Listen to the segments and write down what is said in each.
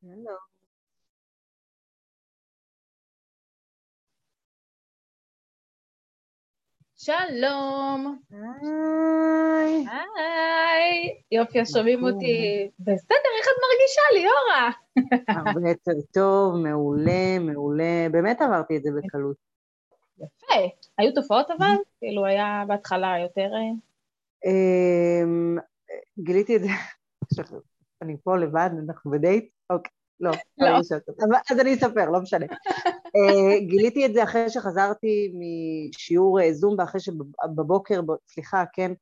שלום. שלום. היי. היי. יופי, שומעים נכון. אותי. בסדר, איך את מרגישה, ליאורה? הרבה יותר טוב, מעולה, מעולה. באמת עברתי את זה בקלות. יפה. היו תופעות אבל? כאילו היה בהתחלה יותר... אה, אמ, גיליתי את זה, עכשיו, אני פה לבד, אנחנו בדייט? אוקיי, לא. לא. אותך. אבל- אז אני אספר, לא משנה. אה, גיליתי את זה אחרי שחזרתי משיעור אה, זום, ואחרי שבבוקר, סליחה, כן,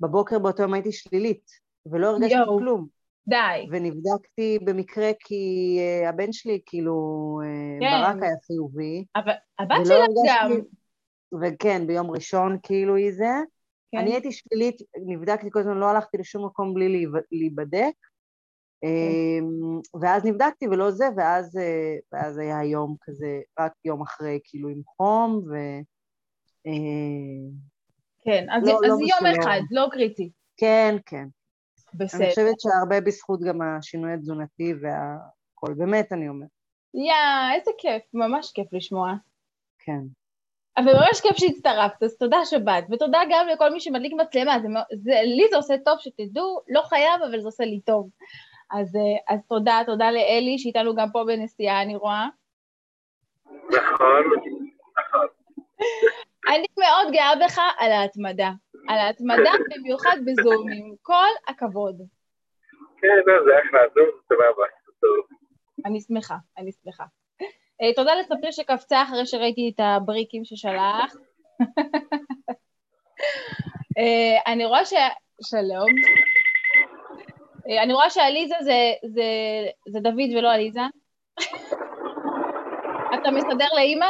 בבוקר באותו יום הייתי שלילית, ולא הרגשתי יואו. כלום. די. ונבדקתי במקרה כי אה, הבן שלי, כאילו, כן. ברק היה חיובי. אבל הבת שלך גם. וכן, ביום ראשון כאילו היא זה. כן. אני הייתי שלילית, נבדקתי כל הזמן, לא הלכתי לשום מקום בלי להיב- להיבדק. כן. אמ, ואז נבדקתי ולא זה, ואז, אה, ואז היה יום כזה, רק יום אחרי, כאילו עם חום, ו... אה, כן, אז לא, אז לא יום. אחד, לא קריטי. כן, כן. אני בסדר. חושבת שהרבה בזכות גם השינוי התזונתי והכל, באמת אני אומרת, יא, איזה כיף, ממש כיף לשמוע. כן. אבל ממש כיף שהצטרפת, אז תודה שבאת, ותודה גם לכל מי שמדליק מצלמה, זה, זה, לי זה עושה טוב שתדעו, לא חייב, אבל זה עושה לי טוב. אז, אה, אז תודה, תודה לאלי, שאיתנו גם פה בנסיעה, אני רואה. נכון, נכון. אני מאוד גאה בך על ההתמדה. על ההתמדה, במיוחד בזומים. כל הכבוד. כן, לא, זה אחלה, זום, סבבה. טוב. אני שמחה, אני שמחה. אה, תודה לספיר שקפצה אחרי שראיתי את הבריקים ששלח. אה, אני רואה ש... שלום. אה, אני רואה שעליזה זה, זה, זה דוד ולא עליזה. אתה מסדר לאימא?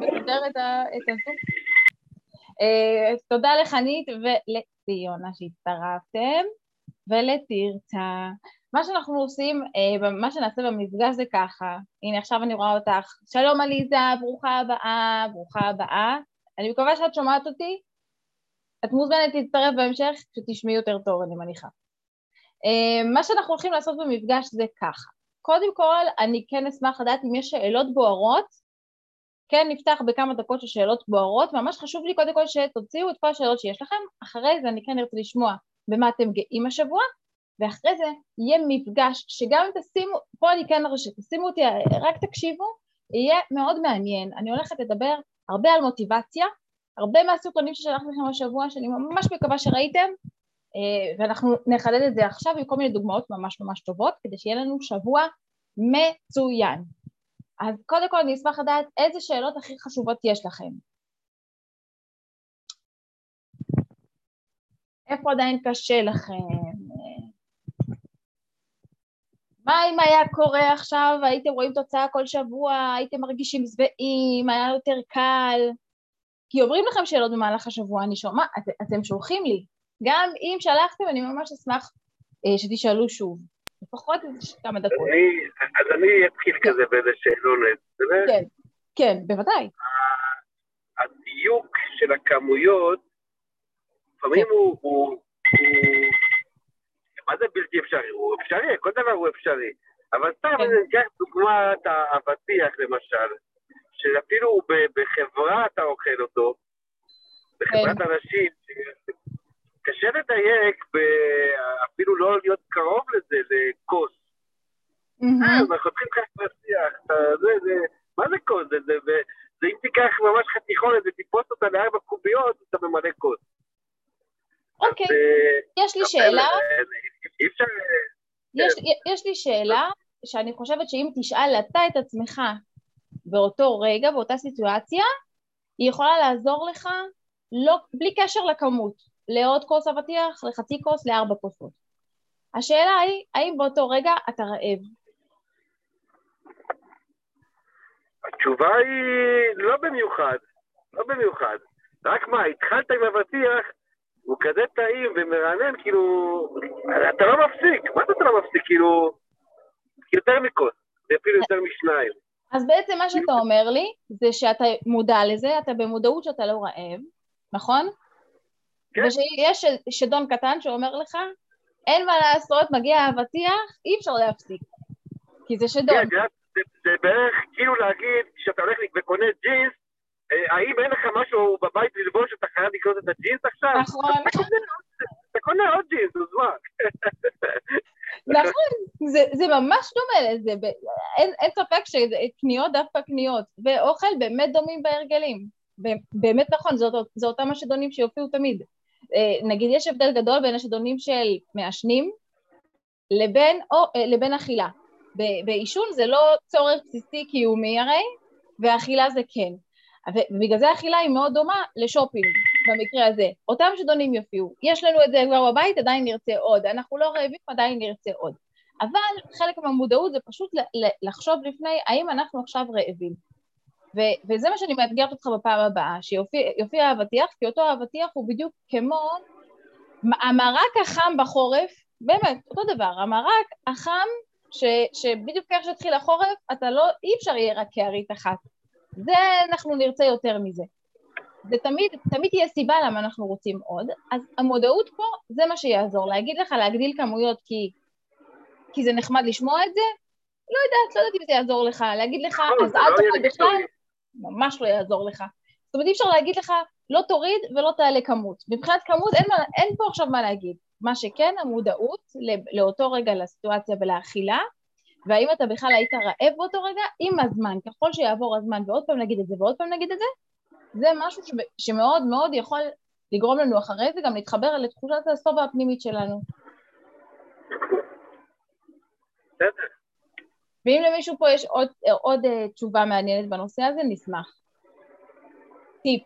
מסדר את, ה, את הזום? אה, תודה לחנית ולציונה שהצטרפתם, ולתרצה. מה שאנחנו עושים, אה, מה שנעשה במפגש זה ככה, הנה עכשיו אני רואה אותך, שלום עליזה, ברוכה הבאה, ברוכה הבאה, אני מקווה שאת שומעת אותי, את מוזמנת להצטרף בהמשך כשתשמעי יותר טוב, אני מניחה. אה, מה שאנחנו הולכים לעשות במפגש זה ככה, קודם כל אני כן אשמח לדעת אם יש שאלות בוערות, כן נפתח בכמה דקות של שאלות בוערות, ממש חשוב לי קודם כל שתוציאו את כל השאלות שיש לכם, אחרי זה אני כן ארצה לשמוע במה אתם גאים השבוע, ואחרי זה יהיה מפגש שגם אם תשימו, פה אני כן ארשה, תשימו אותי, רק תקשיבו, יהיה מאוד מעניין. אני הולכת לדבר הרבה על מוטיבציה, הרבה מהסרטונים ששלחתי לכם השבוע, שאני ממש מקווה שראיתם, ואנחנו נחדד את זה עכשיו עם כל מיני דוגמאות ממש ממש טובות, כדי שיהיה לנו שבוע מצוין. אז קודם כל אני אשמח לדעת איזה שאלות הכי חשובות יש לכם. איפה עדיין קשה לכם? מה אם היה קורה עכשיו, הייתם רואים תוצאה כל שבוע, הייתם מרגישים שבעים, היה יותר קל? כי אומרים לכם שאלות במהלך השבוע, אני שומע, את, אתם שולחים לי. גם אם שלחתם, אני ממש אשמח אה, שתשאלו שוב. לפחות כמה דקות. אני- אז אני אתחיל כזה באיזה שאלונת. בסדר? כן, כן, בוודאי. הדיוק של הכמויות, לפעמים כן. הוא, מה זה בלתי אפשרי? הוא אפשרי, כל דבר הוא אפשרי. אבל סתם, כן. אני אקח דוגמת האבטיח למשל, שאפילו בחברה אתה אוכל אותו, בחברת כן. אנשים, קשה לדייק, אפילו לא להיות קרוב לזה, לכוס. אה, אנחנו אתה- זה, זה, מה זה כוס? זה, זה, זה, זה אם תיקח ממש חתיכונת ותתפוס אותה לארבע קוביות, אתה ממלא כוס. אוקיי, אה, יש לי שאלה, יש לי שאלה שאני חושבת שאם תשאל אתה את עצמך באותו רגע, באותה סיטואציה, היא יכולה לעזור לך לא, בלי קשר לכמות, לעוד כוס אבטיח, לחצי כוס, לארבע כוסות. השאלה היא, האם באותו רגע אתה רעב? התשובה היא לא במיוחד, לא במיוחד. רק מה, התחלת עם אבטיח, הוא כזה טעים ומרענן, כאילו, אתה לא מפסיק, מה זה אתה לא מפסיק? כאילו, יותר מכוס, זה אפילו יותר משניים. אז בעצם מה שאתה אומר לי, זה שאתה מודע לזה, אתה במודעות שאתה לא רעב, נכון? כן. ושיש שדון קטן שאומר לך, אין מה לעשות, מגיע האבטיח, אי אפשר להפסיק. כי זה שדון. כן, זה, זה, זה בערך כאילו להגיד, כשאתה הולך וקונה ג'ינס, אה, האם אין לך משהו בבית ללבוש, אתה חייב לקנות את הג'ינס עכשיו? נכון. אתה קונה עוד- ג'ינס, אז מה? נכון, זה, זה ממש דומה לזה, אין, אין ספק שקניות דווקא קניות, ואוכל באמת דומים בהרגלים. באמת נכון, זה אותם השדונים שיופיעו תמיד. אה, נגיד יש הבדל גדול בין השדונים של מעשנים לבין, או, אה, לבין אכילה. בעישון זה לא צורך בסיסי קיומי הרי, ואכילה זה כן. ובגלל זה האכילה היא מאוד דומה לשופינג במקרה הזה. אותם שדונים יופיעו. יש לנו את זה כבר בבית, עדיין נרצה עוד. אנחנו לא רעבים, עדיין נרצה עוד. אבל חלק מהמודעות זה פשוט לחשוב לפני האם אנחנו עכשיו רעבים. ו- וזה מה שאני מאתגרת אותך בפעם הבאה, שיופיע האבטיח, כי אותו האבטיח הוא בדיוק כמו המרק החם בחורף, באמת, אותו דבר, המרק החם, ש- שבדיוק איך שהתחיל החורף, אתה לא, אי אפשר יהיה רק כערית אחת. זה אנחנו נרצה יותר מזה. זה תמיד, תמיד תהיה סיבה למה אנחנו רוצים עוד, אז המודעות פה זה מה שיעזור. להגיד לך להגדיל כמויות כי, כי זה נחמד לשמוע את זה, לא יודעת, לא יודעת אם זה יעזור לך. להגיד לך, לא, אז אל לא תוריד בכלל. ממש לא יעזור לך. זאת אומרת, אי אפשר להגיד לך, לא תוריד ולא תעלה כמות. מבחינת כמות אין, מה, אין פה עכשיו מה להגיד. מה שכן, המודעות לאותו רגע לסיטואציה ולאכילה, והאם אתה בכלל היית רעב באותו רגע, עם הזמן, ככל שיעבור הזמן, ועוד פעם נגיד את זה ועוד פעם נגיד את זה, זה משהו ש- שמאוד מאוד יכול לגרום לנו אחרי זה גם להתחבר לתחושת השובע הפנימית שלנו. בסדר. ואם למישהו פה יש עוד, עוד אה, תשובה מעניינת בנושא הזה, נשמח. טיפ.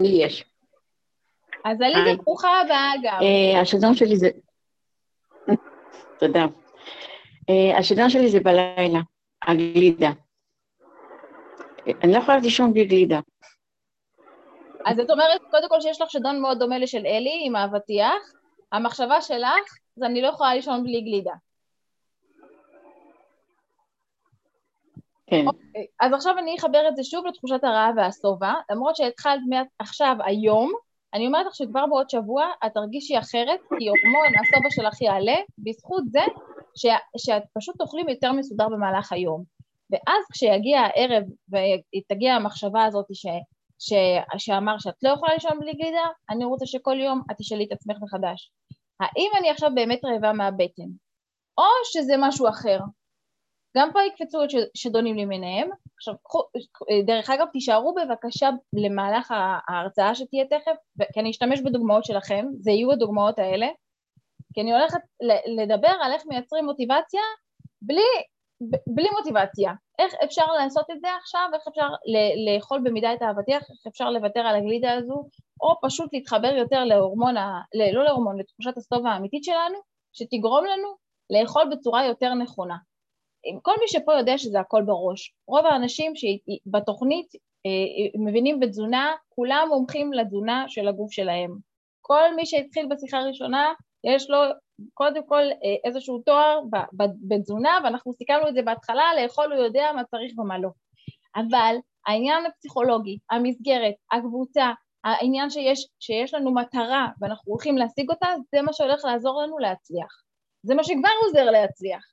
לי יש. אז עליזה. ברוכה הבאה גם. אה, השדון שלי זה... תודה. אה, השדון שלי זה בלילה, הגלידה. אה, אני לא יכולה לישון בלי גלידה. אז את אומרת, קודם כל שיש לך שדון מאוד דומה לשל אלי עם האבטיח, המחשבה שלך זה אני לא יכולה לישון בלי גלידה. כן. אוקיי, אז עכשיו אני אחבר את זה שוב לתחושת הרעב והשובע, למרות שהתחלת עכשיו, היום, אני אומרת לך שכבר בעוד שבוע את תרגישי אחרת, כי הורמון השובע שלך יעלה, בזכות זה ש, שאת פשוט תאכלים יותר מסודר במהלך היום. ואז כשיגיע הערב ותגיע המחשבה הזאת ש, ש, שאמר שאת לא יכולה לישון בלי גלידה, אני רוצה שכל יום את תשאלי את עצמך מחדש. האם אני עכשיו באמת רעבה מהבטן? או שזה משהו אחר? גם פה יקפצו ש- שדונים למיניהם. עכשיו, קחו, דרך אגב, תישארו בבקשה למהלך ההרצאה שתהיה תכף, כי אני אשתמש בדוגמאות שלכם, זה יהיו הדוגמאות האלה, כי אני הולכת לדבר על איך מייצרים מוטיבציה בלי, בלי מוטיבציה. איך אפשר לעשות את זה עכשיו, איך אפשר לאכול במידה את האבטיח, איך אפשר לוותר על הגלידה הזו, או פשוט להתחבר יותר להורמון, ה- לא להורמון, לתחושת הסטוב האמיתית שלנו, שתגרום לנו לאכול בצורה יותר נכונה. כל מי שפה יודע שזה הכל בראש. רוב האנשים שבתוכנית אה, מבינים בתזונה, כולם מומחים לתזונה של הגוף שלהם. כל מי שהתחיל בשיחה הראשונה, יש לו קודם כל אה, איזשהו תואר בתזונה, ואנחנו סיכמנו את זה בהתחלה, לאכול הוא יודע מה צריך ומה לא. אבל העניין הפסיכולוגי, המסגרת, הקבוצה, העניין שיש, שיש לנו מטרה ואנחנו הולכים להשיג אותה, זה מה שהולך לעזור לנו להצליח. זה מה שכבר עוזר להצליח.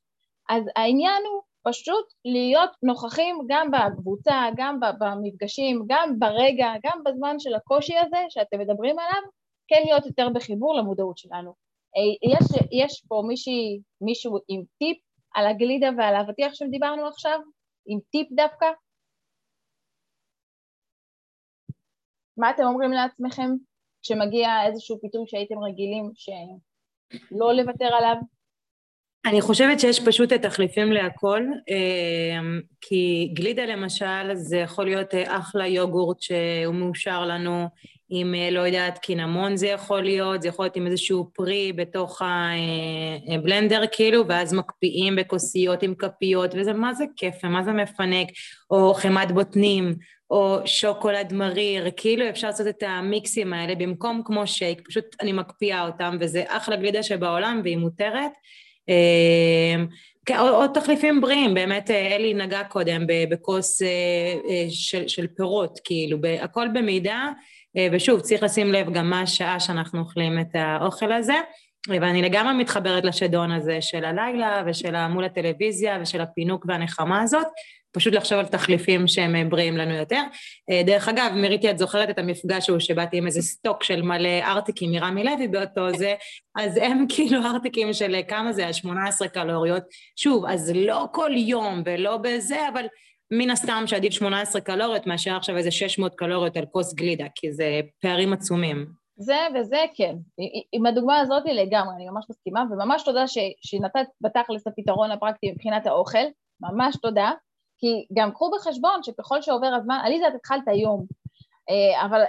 אז העניין הוא פשוט להיות נוכחים גם בקבוצה, גם במפגשים, גם ברגע, גם בזמן של הקושי הזה שאתם מדברים עליו, כן להיות יותר בחיבור למודעות שלנו. אה, יש, יש פה מישהי, מישהו עם טיפ על הגלידה ועל האבטיח שדיברנו עכשיו? עם טיפ דווקא? מה אתם אומרים לעצמכם כשמגיע איזשהו פיתוי שהייתם רגילים שלא לוותר עליו? אני חושבת שיש פשוט תחליפים להכל, אה, כי גלידה למשל זה יכול להיות אה, אחלה יוגורט שהוא מאושר לנו, עם אה, לא יודעת קינמון זה יכול להיות, זה יכול להיות עם איזשהו פרי בתוך הבלנדר כאילו, ואז מקפיאים בכוסיות עם כפיות, וזה מה זה כיף ומה זה מפנק, או חמת בוטנים, או שוקולד מריר, כאילו אפשר לעשות את המיקסים האלה במקום כמו שייק, פשוט אני מקפיאה אותם, וזה אחלה גלידה שבעולם והיא מותרת. עוד, עוד תחליפים בריאים, באמת אלי נגע קודם בכוס של, של פירות, כאילו, הכל במידה, ושוב, צריך לשים לב גם מה השעה שאנחנו אוכלים את האוכל הזה. ואני לגמרי מתחברת לשדון הזה של הלילה ושל מול הטלוויזיה ושל הפינוק והנחמה הזאת, פשוט לחשוב על תחליפים שהם בריאים לנו יותר. אה, דרך אגב, מיריתי, את זוכרת את המפגש ההוא שבאתי עם איזה סטוק של מלא ארטיקים מרמי לוי באותו זה, אז הם כאילו ארטיקים של כמה זה, 18 קלוריות. שוב, אז לא כל יום ולא בזה, אבל מן הסתם שעדיף 18 קלוריות מאשר עכשיו איזה 600 קלוריות על כוס גלידה, כי זה פערים עצומים. זה וזה כן. עם הדוגמה הזאת לגמרי, אני ממש מסכימה, וממש תודה ש, שנתת בתכלס הפתרון הפרקטי מבחינת האוכל, ממש תודה. כי גם קחו בחשבון שככל שעובר הזמן, עליזה את התחלת היום, אה, אבל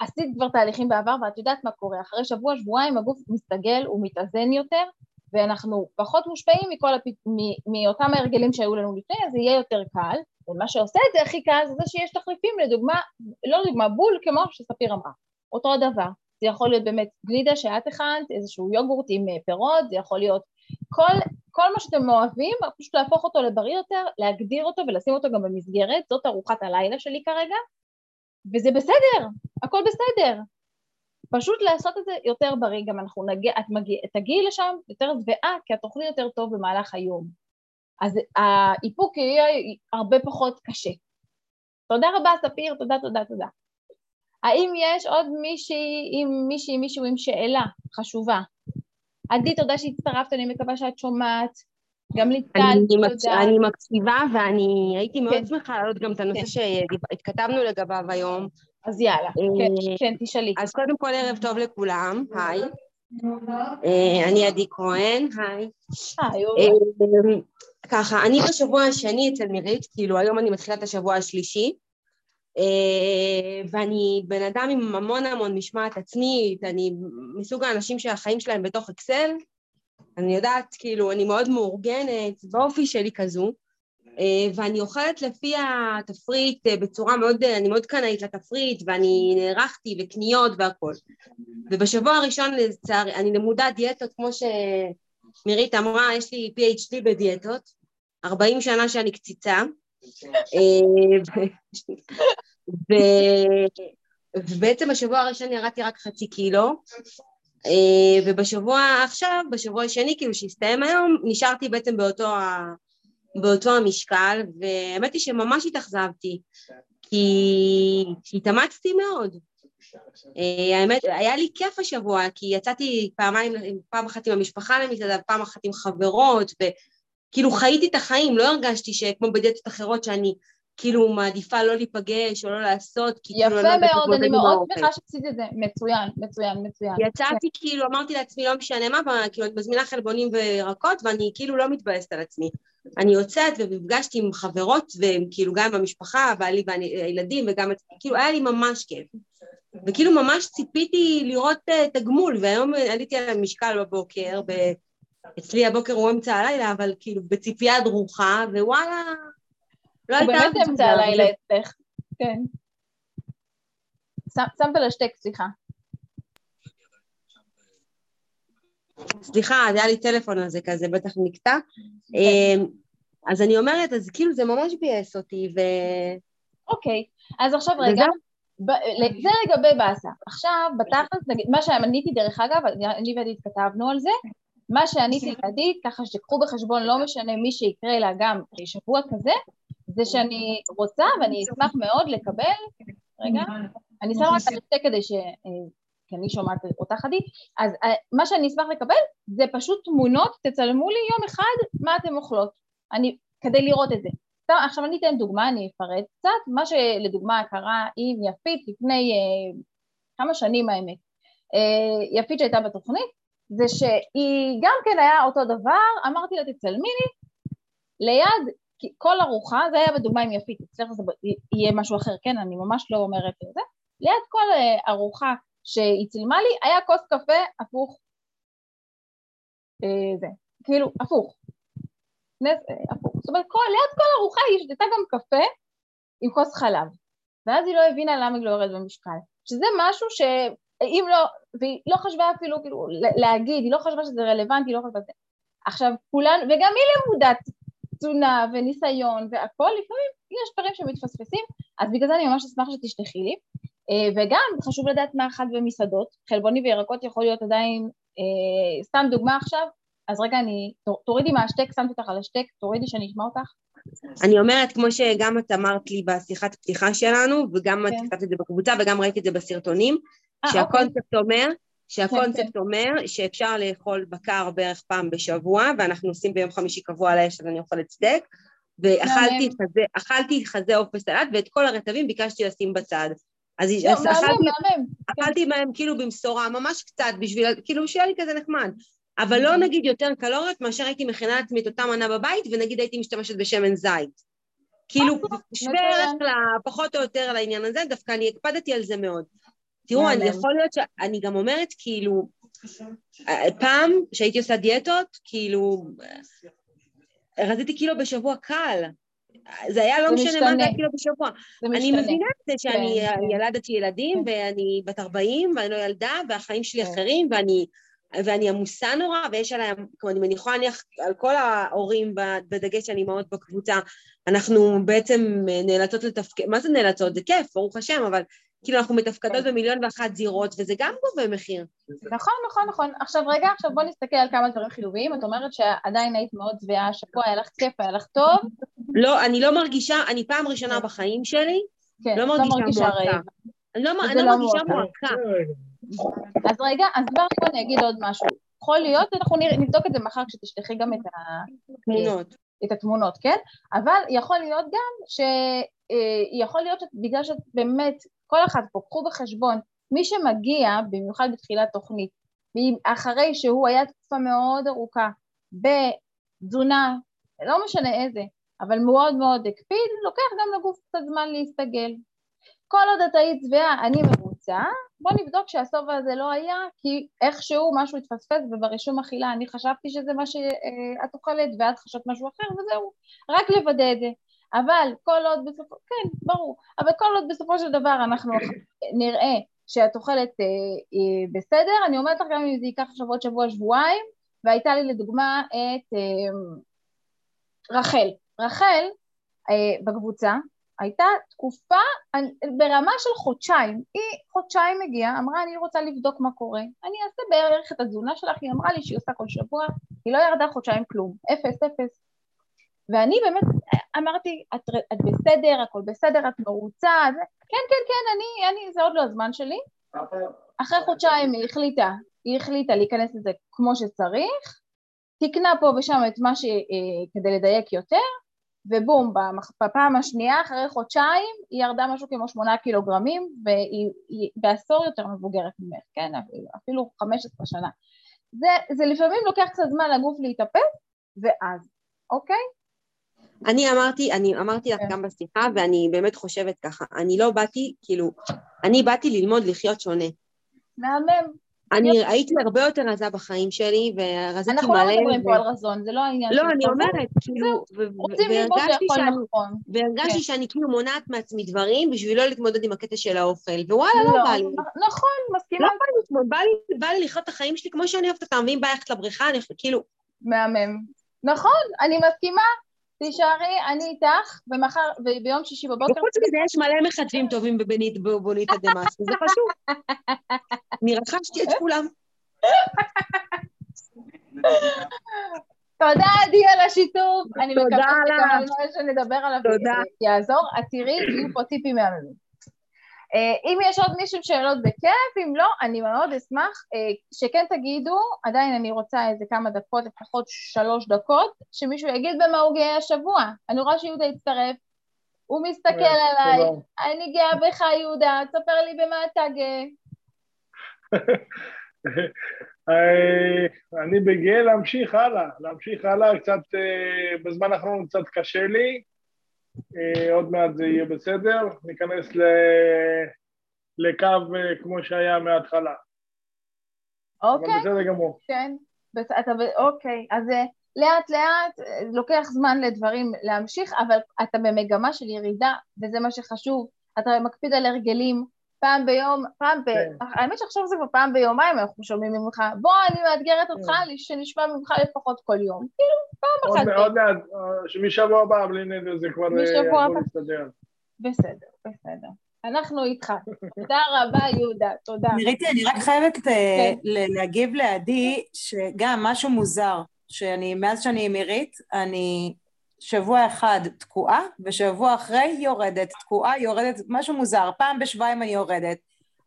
עשית כבר תהליכים בעבר ואת יודעת מה קורה, אחרי שבוע, שבועיים הגוף מסתגל, הוא מתאזן יותר, ואנחנו פחות מושפעים מכל הפ... מ... מאותם ההרגלים שהיו לנו לפני, אז זה יהיה יותר קל, ומה שעושה את זה הכי קל זה שיש תחליפים, לדוגמה, לא לדוגמה, בול כמו שספיר אמרה, אותו הדבר, זה יכול להיות באמת גלידה שאת הכנת, איזשהו יוגורט עם אה, פירות, זה יכול להיות כל, כל מה שאתם אוהבים, פשוט להפוך אותו לבריא יותר, להגדיר אותו ולשים אותו גם במסגרת, זאת ארוחת הלילה שלי כרגע, וזה בסדר, הכל בסדר. פשוט לעשות את זה יותר בריא, גם אנחנו נגיע, את מגיע, תגיעי לשם יותר שבעה, כי את תאכלי יותר טוב במהלך היום. אז האיפוק יהיה הרבה פחות קשה. תודה רבה, ספיר, תודה, תודה, תודה. האם יש עוד מישהי, עם מישהי, מישהו עם שאלה חשובה? עדי, תודה שהצטרפת, אני מקווה שאת שומעת. גם ליטל, תודה. אני מקשיבה ואני הייתי מאוד כן. שמחה להעלות גם את הנושא כן. שהתכתבנו לגביו היום. אז יאללה, כן, אה, כן, תשאלי. אז קודם כל ערב טוב לכולם, היי. אה, אני עדי כהן, היי. היי, אה, ככה, אני בשבוע השני אצל מירית, כאילו היום אני מתחילה את השבוע השלישי. אה, ואני בן אדם עם המון המון משמעת עצמית, אני מסוג האנשים שהחיים שלהם בתוך אקסל, אני יודעת, כאילו, אני מאוד מאורגנת, באופי שלי כזו, אה, ואני אוכלת לפי התפריט אה, בצורה מאוד, אני מאוד קנאית לתפריט, ואני נערכתי וקניות והכל. ובשבוע הראשון, לצערי, אני למודה דיאטות, כמו שמירית אמרה, יש לי PhD בדיאטות, 40 שנה שאני קציצה, ו... ובעצם בשבוע הראשון ירדתי רק חצי קילו, אה, ובשבוע עכשיו, בשבוע השני, כאילו שהסתיים היום, נשארתי בעצם באותו, ה... באותו המשקל, והאמת היא שממש התאכזבתי, כי התאמצתי מאוד. אה, האמת, היה לי כיף השבוע, כי יצאתי פעמיים, פעם אחת עם המשפחה למסעדה, פעם אחת עם חברות, וכאילו חייתי את החיים, לא הרגשתי שכמו בדיאטות אחרות שאני כאילו מעדיפה לא להיפגש או לא לעשות, כי כאילו לא יודעת מאוד, אני מאוד שמחה שעשית את זה, מצוין, מצוין, מצוין. יצאתי כאילו, אמרתי לעצמי לא משנה מה, כאילו אני מזמינה חלבונים וירקות ואני כאילו לא מתבאסת על עצמי. אני יוצאת ונפגשתי עם חברות, וכאילו גם במשפחה, בעלי והילדים וגם, כאילו היה לי ממש כיף. וכאילו ממש ציפיתי לראות את הגמול, והיום עליתי על המשקל בבוקר, ב... אצלי הבוקר הוא אמצע הלילה, אבל כאילו בציפייה דרוכה, ווואלה, לא הייתה... הוא באמת אמצע הלילה אצלך, כן. שמת להשתק, סליחה. סליחה, היה לי טלפון הזה כזה, בטח נקטע. אמ, אז אני אומרת, אז כאילו זה ממש ביאס אותי, ו... אוקיי, אז עכשיו רגע, זה לגבי באסה. עכשיו, בתכלס, נגיד, מה שעניתי דרך אגב, אני ועדי התכתבנו על זה, מה שעניתי לעדית, ככה שתקחו בחשבון, לא משנה מי שיקרה לה גם שבוע כזה, זה שאני רוצה ואני אשמח מאוד לקבל, רגע, אני שמה רק על השתי כדי ש... אה, כי אני שומעת אותך עדי, אז אה, מה שאני אשמח לקבל זה פשוט תמונות, תצלמו לי יום אחד מה אתן אוכלות, אני, כדי לראות את זה. עכשיו אני אתן דוגמה, אני אפרט קצת, מה שלדוגמה קרה עם יפית לפני אה, כמה שנים האמת. אה, יפית שהייתה בתוכנית, זה שהיא גם כן היה אותו דבר, אמרתי לה תצלמי לי, ליד כי כל ארוחה, זה היה בדוגמה עם יפית, אצלך זה יהיה משהו אחר, כן, אני ממש לא אומרת את זה, ליד כל אה, ארוחה שהיא צילמה לי, היה כוס קפה הפוך, אה, זה, כאילו, הפוך, נס, אה, הפוך, זאת אומרת, כל, ליד כל ארוחה היא שתתה גם קפה עם כוס חלב, ואז היא לא הבינה למה היא לא יורדת במשקל, שזה משהו שאם לא, והיא לא חשבה אפילו כאילו להגיד, היא לא חשבה שזה רלוונטי, היא לא חשבה את זה. עכשיו כולנו, וגם היא למודת תזונה וניסיון והכל, לפעמים יש דברים שמתפספסים, אז בגלל זה אני ממש אשמח שתשלחי לי. אה, וגם חשוב לדעת מה אכלת במסעדות, חלבוני וירקות יכול להיות עדיין אה, סתם דוגמה עכשיו, אז רגע, אני, תורידי מהשתק, שמתי אותך על השתק, תורידי שאני אשמע אותך. אני אומרת, כמו שגם את אמרת לי בשיחת פתיחה שלנו, וגם את כן. כתבת את זה בקבוצה וגם ראיתי את זה בסרטונים, אה, שהקונספט אוקיי. אומר, שהקונספט. אומר שאפשר לאכול בקר בערך פעם בשבוע, ואנחנו עושים ביום חמישי קבוע על האש, אז אני אוכלת סטייק, ואכלתי חזה, עוף וסלט, ואת כל הרטבים ביקשתי לשים בצד. אז אכלתי, מהם כאילו במשורה, ממש קצת, בשביל, כאילו שיהיה לי כזה נחמד. אבל לא נגיד יותר קלוריות מאשר הייתי מכינה לעצמי את אותה מנה בבית, ונגיד הייתי משתמשת בשמן זית. כאילו, אה, שווה ערך פחות או יותר על העניין הזה, דווקא אני הקפדתי על זה מאוד. תראו, אני יכול להיות שאני גם אומרת, כאילו, פעם שהייתי עושה דיאטות, כאילו, רציתי קילו בשבוע קל. זה היה לא משנה מה זה הקילו בשבוע. אני מבינה את זה שאני כן, כן. ילדתי ילדים, כן. ואני בת 40, ואני לא ילדה, והחיים שלי אחרים, ואני ואני עמוסה נורא, ויש עליי, כמו אני מניחה להניח על כל ההורים, בדגש שאני אימהות בקבוצה, אנחנו בעצם נאלצות לתפקד, מה זה נאלצות? זה כיף, ברוך השם, אבל כאילו אנחנו מתפקדות כן. במיליון ואחת זירות, וזה גם גובה מחיר. נכון, נכון, נכון. עכשיו רגע, עכשיו בוא נסתכל על כמה דברים חיוביים. את אומרת שעדיין היית מאוד שבעה השבוע, היה לך כיף, היה לך טוב. לא, אני לא מרגישה, אני פעם ראשונה כן. בחיים שלי, כן, לא, לא מרגישה מועקה. אני לא, לא מרגישה מועקה. אז רגע, אז כבר פה אני אגיד עוד משהו. יכול להיות, אנחנו נבדוק את זה מחר כשתשלחי גם את התמונות. את התמונות, כן? אבל יכול להיות גם אה, להיות שבגלל שאת באמת, כל אחד פה, קחו בחשבון, מי שמגיע, במיוחד בתחילת תוכנית, אחרי שהוא היה תקופה מאוד ארוכה בתזונה, לא משנה איזה, אבל מאוד מאוד הקפיד, לוקח גם לגוף קצת זמן להסתגל. כל עוד את היית שבעה, אני ממוצע, בוא נבדוק שהשובע הזה לא היה, כי איכשהו משהו התפספס וברישום אכילה אני חשבתי שזה מה שאת אוכלת ואת חשבת משהו אחר וזהו, רק לוודא את זה. אבל כל עוד בסופו, כן, ברור, אבל כל עוד בסופו של דבר אנחנו נראה שאת אוכלת אה, אה, בסדר, אני אומרת לך גם אם זה ייקח עכשיו עוד שבוע, שבועיים, והייתה לי לדוגמה את אה, רחל. רחל אה, בקבוצה, הייתה תקופה ברמה של חודשיים, היא חודשיים הגיעה, אמרה אני רוצה לבדוק מה קורה, אני אעשה בערך את התזונה שלך, היא אמרה לי שהיא עושה כל שבוע, היא לא ירדה חודשיים כלום, אפס אפס, ואני באמת אמרתי, את, את בסדר, הכל בסדר, את מרוצה, כן כן כן, אני, אני, זה עוד לא הזמן שלי, אחרי חודשיים היא החליטה, היא החליטה להיכנס לזה כמו שצריך, תקנה פה ושם את מה ש... אה, כדי לדייק יותר, ובום, בפעם השנייה, אחרי חודשיים, היא ירדה משהו כמו שמונה קילוגרמים, והיא בעשור יותר מבוגרת ממך, כן? אפילו חמש עשרה שנה. זה, זה לפעמים לוקח קצת זמן לגוף להתאפס, ואז, אוקיי? אני אמרתי, אני אמרתי לך כן. גם בשיחה, ואני באמת חושבת ככה, אני לא באתי, כאילו, אני באתי ללמוד לחיות שונה. מהמם. אני הייתי הרבה יותר רזה בחיים שלי, ורזיתי מלא. אנחנו לא מדברים פה על רזון, זה לא העניין לא, אני אומרת, כאילו. והרגשתי כן. שאני כאילו מונעת מעצמי דברים בשביל לא להתמודד עם הקטע של האוכל, ווואלה, לא, לא בא לי. נכון, מסכימה. לא בא לי, בא לי לחיות את החיים שלי כמו שאני אוהבת אותם, ואם בא ללכת לבריכה, אני כאילו... מהמם. נכון, אני מסכימה. תישארי, אני איתך, ומחר, וביום שישי בבוקר... וחוץ מזה יש מלא מחצבים טובים בבונית הדמאס, וזה חשוב. אני רכשתי את כולם. תודה עדי על השיתוף, אני מקווה שנדבר עליו יעזור. את תראי, יהיו פה טיפים מהממים. אה, אם יש עוד מישהו שאלות בכיף, אם לא, אני מאוד אשמח אה, שכן תגידו, עדיין אני רוצה איזה כמה דקות, לפחות שלוש דקות, שמישהו יגיד במה הוא גאה השבוע. אני רואה שיהודה הצטרף, הוא מסתכל עליי, אני גאה בך יהודה, תספר לי במה אתה גאה. אה, אני בגאה להמשיך הלאה, להמשיך הלאה, קצת, בזמן האחרון קצת קשה לי, אה, עוד מעט זה יהיה בסדר, ניכנס ל... לקו אה, כמו שהיה מההתחלה. אוקיי. אבל בסדר גמור. כן, בס... אתה... אוקיי, אז אה, לאט לאט לוקח זמן לדברים להמשיך, אבל אתה במגמה של ירידה, וזה מה שחשוב. אתה מקפיד על הרגלים, פעם ביום, פעם ב... כן. האמת שעכשיו זה כבר פעם ביומיים אנחנו שומעים ממך, בוא, אני מאתגרת אותך כן. שנשמע ממך לפחות כל יום. כאילו, פעם אחת. עוד מעט, אה, משבוע הבא, בלי נדר, זה כבר יכול להסתדר. בסדר, בסדר. אנחנו איתך. תודה רבה, יהודה, תודה. ניריתי, אני רק חייבת אה, כן. להגיב לעדי, שגם משהו מוזר, שאני, מאז שאני עם עירית, אני שבוע אחד תקועה, ושבוע אחרי יורדת, תקועה, יורדת, משהו מוזר, פעם בשבועיים אני יורדת.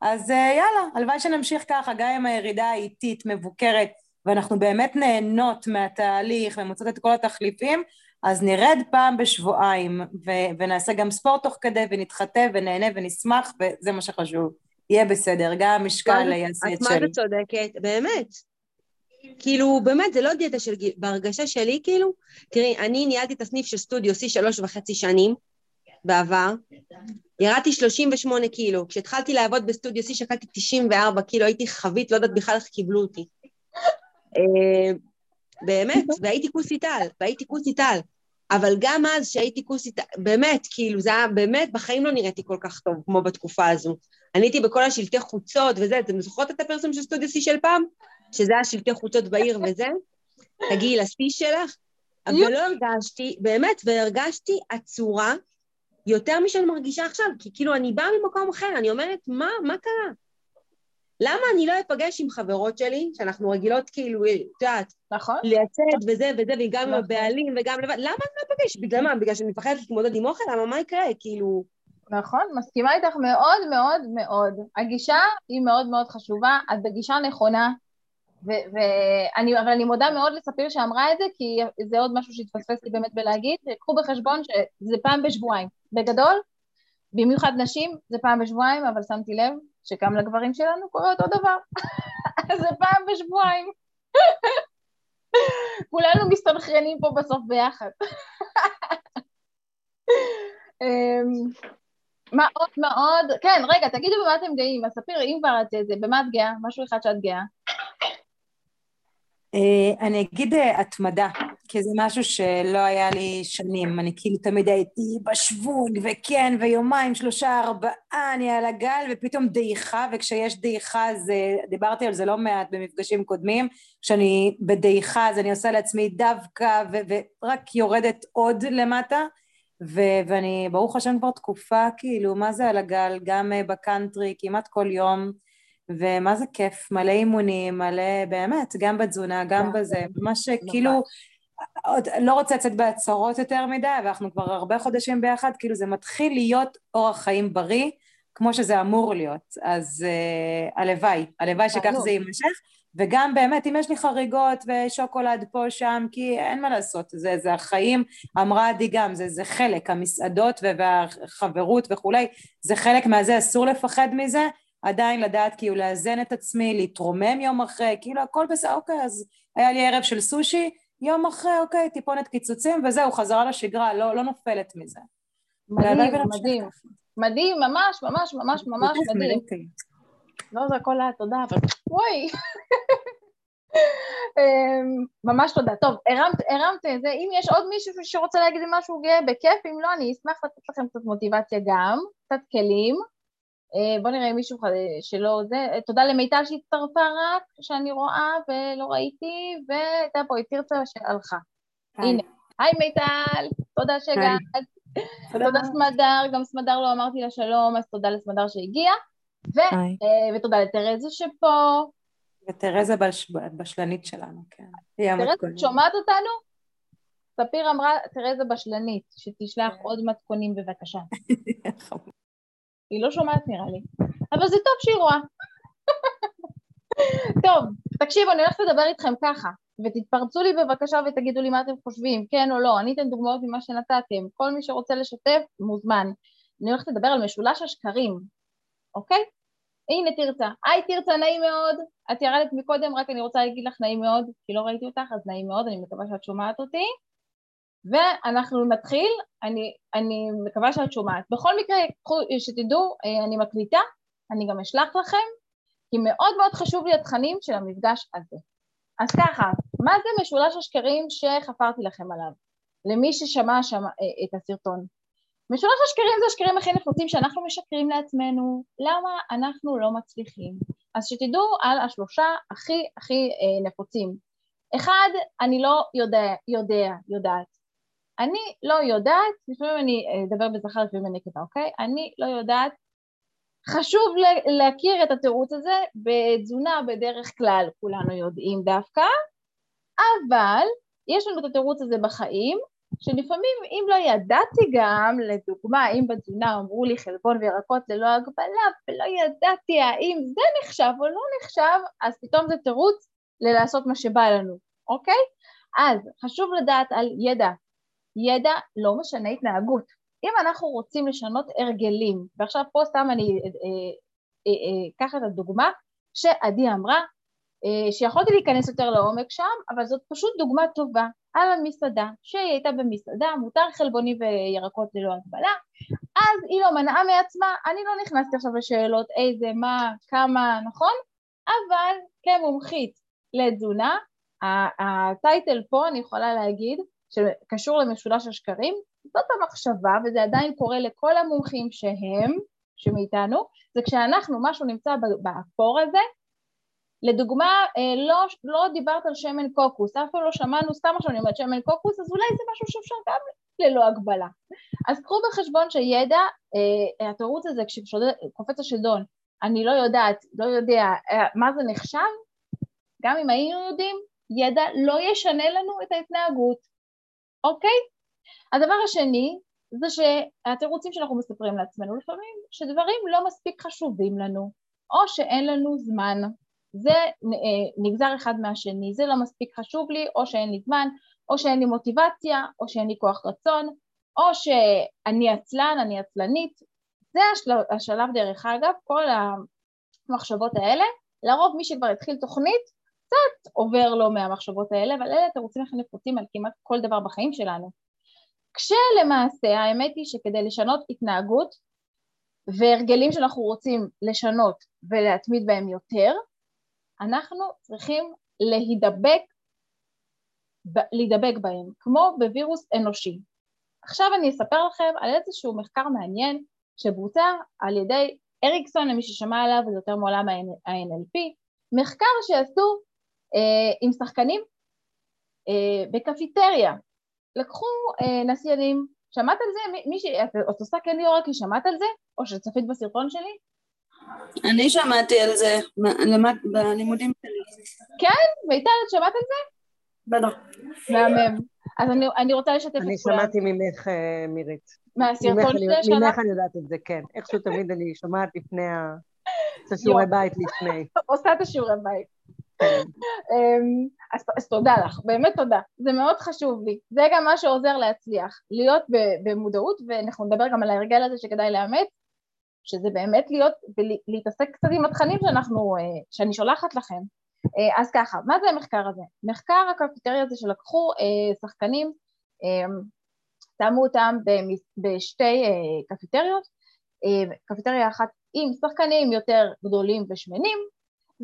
אז אה, יאללה, הלוואי שנמשיך ככה, גם עם הירידה האיטית, מבוקרת, ואנחנו באמת נהנות מהתהליך ומוצאות את כל התחליפים, אז נרד פעם בשבועיים ו- ונעשה גם ספורט תוך כדי ונתחטא ונהנה ונשמח וזה מה שחשוב. יהיה בסדר, גם המשקל יעשה את שלי. את מה זה צודקת, באמת. כאילו, באמת, זה לא דיאטה של גיל, בהרגשה שלי, כאילו, תראי, אני ניהלתי את הסניף של סטודיו C שלוש וחצי שנים בעבר, ירדתי 38 קילו, כשהתחלתי לעבוד בסטודיו C שקלתי 94 קילו, הייתי חבית, לא יודעת בכלל איך קיבלו אותי. אה, באמת, והייתי כוסיטל, והייתי כוסיטל. אבל גם אז שהייתי כוסיטל, באמת, כאילו, זה היה, באמת, בחיים לא נראיתי כל כך טוב כמו בתקופה הזו. אני הייתי בכל השלטי חוצות וזה, אתם זוכרות את הפרסום של סטודיו C של פעם? שזה היה שלטי חוצות בעיר וזה? תגיעי לשיא שלך. אבל לא הרגשתי, באמת, והרגשתי עצורה יותר משאני מרגישה עכשיו, כי כאילו אני באה ממקום אחר, אני אומרת, מה, מה קרה? למה אני לא אפגש עם חברות שלי, שאנחנו רגילות כאילו, את יודעת, נכון. לייצד וזה וזה, וגם עם נכון. הבעלים וגם לבד, למה אני לא אפגש? בגלל מה? בגלל שאני מפחדת להתמודד עם אוכל? למה מה יקרה? כאילו... נכון, מסכימה איתך מאוד מאוד מאוד. הגישה היא מאוד מאוד חשובה, את בגישה נכונה, ואני, אבל אני מודה מאוד לספיר שאמרה את זה, כי זה עוד משהו שהתפספס לי באמת בלהגיד, קחו בחשבון שזה פעם בשבועיים. בגדול, במיוחד נשים, זה פעם בשבועיים, אבל שמתי לב שגם לגברים שלנו קורה אותו דבר. זה פעם בשבועיים. כולנו מסתנכרנים פה בסוף ביחד. אמ, מה עוד, מה עוד? כן, רגע, תגידו במה אתם גאים. אז ספיר, אם כבר את זה, במה את גאה? משהו אחד שאת גאה. אה, אני אגיד אה, התמדה, כי זה משהו שלא היה לי שנים, אני כאילו תמיד הייתי בשוונג, וכן, ויומיים, שלושה, ארבעה, אני על הגל, ופתאום דעיכה, וכשיש דעיכה, זה, דיברתי על זה לא מעט במפגשים קודמים, כשאני בדעיכה אז אני עושה לעצמי דווקא, ו- ורק יורדת עוד למטה, ו- ואני, ברוך השם, כבר תקופה, כאילו, מה זה על הגל, גם אה, בקאנטרי, כמעט כל יום, ומה זה כיף, מלא אימונים, מלא, באמת, גם בתזונה, גם בזה, ממש. כאילו, עוד, לא רוצה לצאת בהצהרות יותר מדי, ואנחנו כבר הרבה חודשים ביחד, כאילו זה מתחיל להיות אורח חיים בריא, כמו שזה אמור להיות, אז uh, הלוואי, הלוואי שכך זה יימשך, וגם באמת, אם יש לי חריגות ושוקולד פה שם, כי אין מה לעשות, זה, זה החיים, אמרה עדי גם, זה, זה חלק, המסעדות והחברות וכולי, זה חלק מהזה, אסור לפחד מזה, עדיין לדעת כאילו לאזן את עצמי, להתרומם יום אחרי, כאילו הכל בסדר, אוקיי, אז היה לי ערב של סושי, יום אחרי, אוקיי, טיפונת קיצוצים, וזהו, חזרה לשגרה, לא, לא נופלת מזה. מדהים, מדהים. מדהים, ממש, ממש, ממש, ממש מדהים. לא, זה הכל היה תודה, אבל וואי. אמ, ממש תודה. טוב, הרמת, הרמת את זה. אם יש עוד מישהו שרוצה להגיד משהו גאה, בכיף, אם לא, אני אשמח לתת לכם קצת מוטיבציה גם, קצת כלים. אה, בוא נראה מישהו שלא זה, אה, תודה למיטל שהצטרפה רק, שאני רואה ולא ראיתי, והייתה פה את תרצה שהלכה. הנה, היי מיטל, תודה שהגעת. תודה סמדר, גם סמדר לא אמרתי לה שלום, אז תודה לסמדר שהגיעה. אה, ותודה לתרזה שפה. ותרזה בשלנית שלנו, כן. תרזה, שומעת אותנו? ספיר אמרה, תרזה בשלנית, שתשלח עוד מתכונים בבקשה. היא לא שומעת נראה לי, אבל זה טוב שהיא רואה. טוב, תקשיבו, אני הולכת לדבר איתכם ככה, ותתפרצו לי בבקשה ותגידו לי מה אתם חושבים, כן או לא, אני אתן דוגמאות ממה שנתתם, כל מי שרוצה לשתף, מוזמן. אני הולכת לדבר על משולש השקרים, אוקיי? הנה תרצה. היי תרצה, נעים מאוד. את ירדת מקודם, רק אני רוצה להגיד לך נעים מאוד, כי לא ראיתי אותך, אז נעים מאוד, אני מקווה שאת שומעת אותי. ואנחנו נתחיל, אני, אני מקווה שאת שומעת. בכל מקרה, שתדעו, אה, אני מקליטה, אני גם אשלח לכם, כי מאוד מאוד חשוב לי התכנים של המפגש הזה. אז ככה, מה זה משולש השקרים שחפרתי לכם עליו? למי ששמע שם, אה, את הסרטון. משולש השקרים זה השקרים הכי נפוצים שאנחנו משקרים לעצמנו, למה אנחנו לא מצליחים. אז שתדעו על השלושה הכי הכי אה, נפוצים. אחד, אני לא יודע, יודע, יודעת. אני לא יודעת, לפעמים אני אדבר בזכר לפעמים אני נקבה, אוקיי? אני לא יודעת חשוב להכיר את התירוץ הזה בתזונה בדרך כלל, כולנו יודעים דווקא, אבל יש לנו את התירוץ הזה בחיים, שלפעמים אם לא ידעתי גם, לדוגמה, אם בתזונה אמרו לי חלבון וירקות ללא הגבלה ולא ידעתי האם זה נחשב או לא נחשב, אז פתאום זה תירוץ ללעשות מה שבא לנו, אוקיי? אז חשוב לדעת על ידע. ידע לא משנה התנהגות. אם אנחנו רוצים לשנות הרגלים, ועכשיו פה סתם אני אקח אה, אה, אה, את הדוגמה שעדי אמרה, שיכולתי להיכנס יותר לעומק שם, אבל זאת פשוט דוגמה טובה על המסעדה, שהיא הייתה במסעדה, מותר חלבוני וירקות ללא הגבלה, אז היא לא מנעה מעצמה, אני לא נכנסתי עכשיו לשאלות איזה, מה, כמה, נכון? אבל כמומחית לתזונה, הטייטל פה אני יכולה להגיד שקשור למשולש השקרים, זאת המחשבה וזה עדיין קורה לכל המומחים שהם, שמאיתנו, זה כשאנחנו, משהו נמצא באפור הזה, לדוגמה, אה, לא, לא דיברת על שמן קוקוס, אף פעם לא שמענו, סתם עכשיו אני אומרת שמן קוקוס, אז אולי זה משהו שאפשר גם ללא הגבלה. אז קחו בחשבון שידע, אה, התירוץ הזה, כשקופץ השלדון, אני לא יודעת, לא יודע אה, מה זה נחשב, גם אם היינו יודעים, ידע לא ישנה לנו את ההתנהגות, אוקיי? הדבר השני זה שהתירוצים שאנחנו מספרים לעצמנו לפעמים, שדברים לא מספיק חשובים לנו, או שאין לנו זמן. זה אה, נגזר אחד מהשני, זה לא מספיק חשוב לי, או שאין לי זמן, או שאין לי מוטיבציה, או שאין לי כוח רצון, או שאני עצלן, אני עצלנית. זה השלב, דרך אגב, כל המחשבות האלה, לרוב מי שכבר התחיל תוכנית, קצת עובר לו מהמחשבות האלה, אבל אלה התירוצים הכי נפוצים על כמעט כל דבר בחיים שלנו. כשלמעשה האמת היא שכדי לשנות התנהגות והרגלים שאנחנו רוצים לשנות ולהתמיד בהם יותר, אנחנו צריכים להידבק, להידבק בהם, כמו בווירוס אנושי. עכשיו אני אספר לכם על איזשהו מחקר מעניין שבוצע על ידי אריקסון, למי ששמע עליו, זה יותר מעולם ה-NLP, מחקר שעשו עם שחקנים אה, בקפיטריה. לקחו אה, נסיינים, שמעת על זה? מי ש... את עושה כן ליאורה כי שמעת על זה? או שצפית בסרטון שלי? אני שמעתי על זה למד, בלימודים שלי. כן? מיטל, את שמעת על זה? בטח. מהמם. אז אני, אני רוצה לשתף את כולם. אני שמעתי ממך, אה, מירית. מהסרטון שלי? ממך אני יודעת את זה, כן. איכשהו תמיד אני שומעת לפני ה... את השיעורי בית לפני. עושה את השיעורי בית. אמ, אז, אז תודה לך, באמת תודה, זה מאוד חשוב לי, זה גם מה שעוזר להצליח, להיות במודעות, ואנחנו נדבר גם על ההרגל הזה שכדאי לאמץ, שזה באמת להיות ולהתעסק קצת עם התכנים שאנחנו, אה, שאני שולחת לכם. אה, אז ככה, מה זה המחקר הזה? מחקר הקפיטריה הזה שלקחו אה, שחקנים, שמו אותם בשתי קפיטריות, קפיטריה אחת עם שחקנים יותר גדולים ושמנים,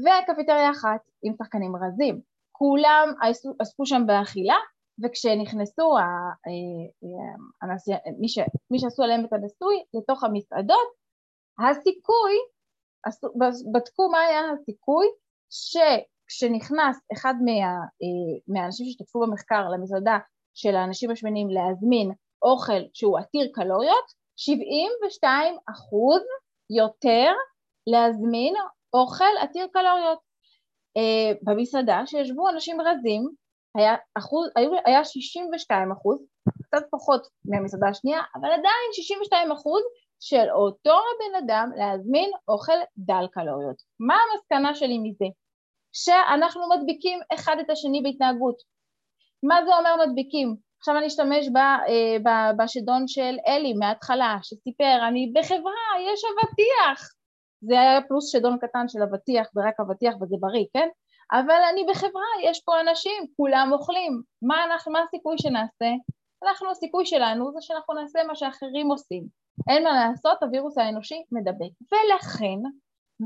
וקפיטריה אחת עם שחקנים רזים. כולם עסקו שם באכילה, וכשנכנסו הנשיא, מי, ש, מי שעשו עליהם את הניסוי לתוך המסעדות, הסיכוי, בדקו מה היה הסיכוי שכשנכנס אחד מה, מהאנשים שהשתתפו במחקר למסעדה של האנשים השמנים להזמין אוכל שהוא עתיר קלוריות, 72 אחוז יותר להזמין אוכל עתיר קלוריות. Uh, במסעדה שישבו אנשים רזים היה, אחוז, היה, היה 62 אחוז, קצת פחות מהמסעדה השנייה, אבל עדיין 62 אחוז של אותו הבן אדם להזמין אוכל דל קלוריות. מה המסקנה שלי מזה? שאנחנו מדביקים אחד את השני בהתנהגות. מה זה אומר מדביקים? עכשיו אני אשתמש אה, בשדון של אלי מההתחלה, שסיפר, אני בחברה, יש אבטיח. זה היה פלוס שדון קטן של אבטיח, זה רק אבטיח וזה בריא, כן? אבל אני בחברה, יש פה אנשים, כולם אוכלים. מה, אנחנו, מה הסיכוי שנעשה? אנחנו, הסיכוי שלנו זה שאנחנו נעשה מה שאחרים עושים. אין מה לעשות, הווירוס האנושי מדבק. ולכן,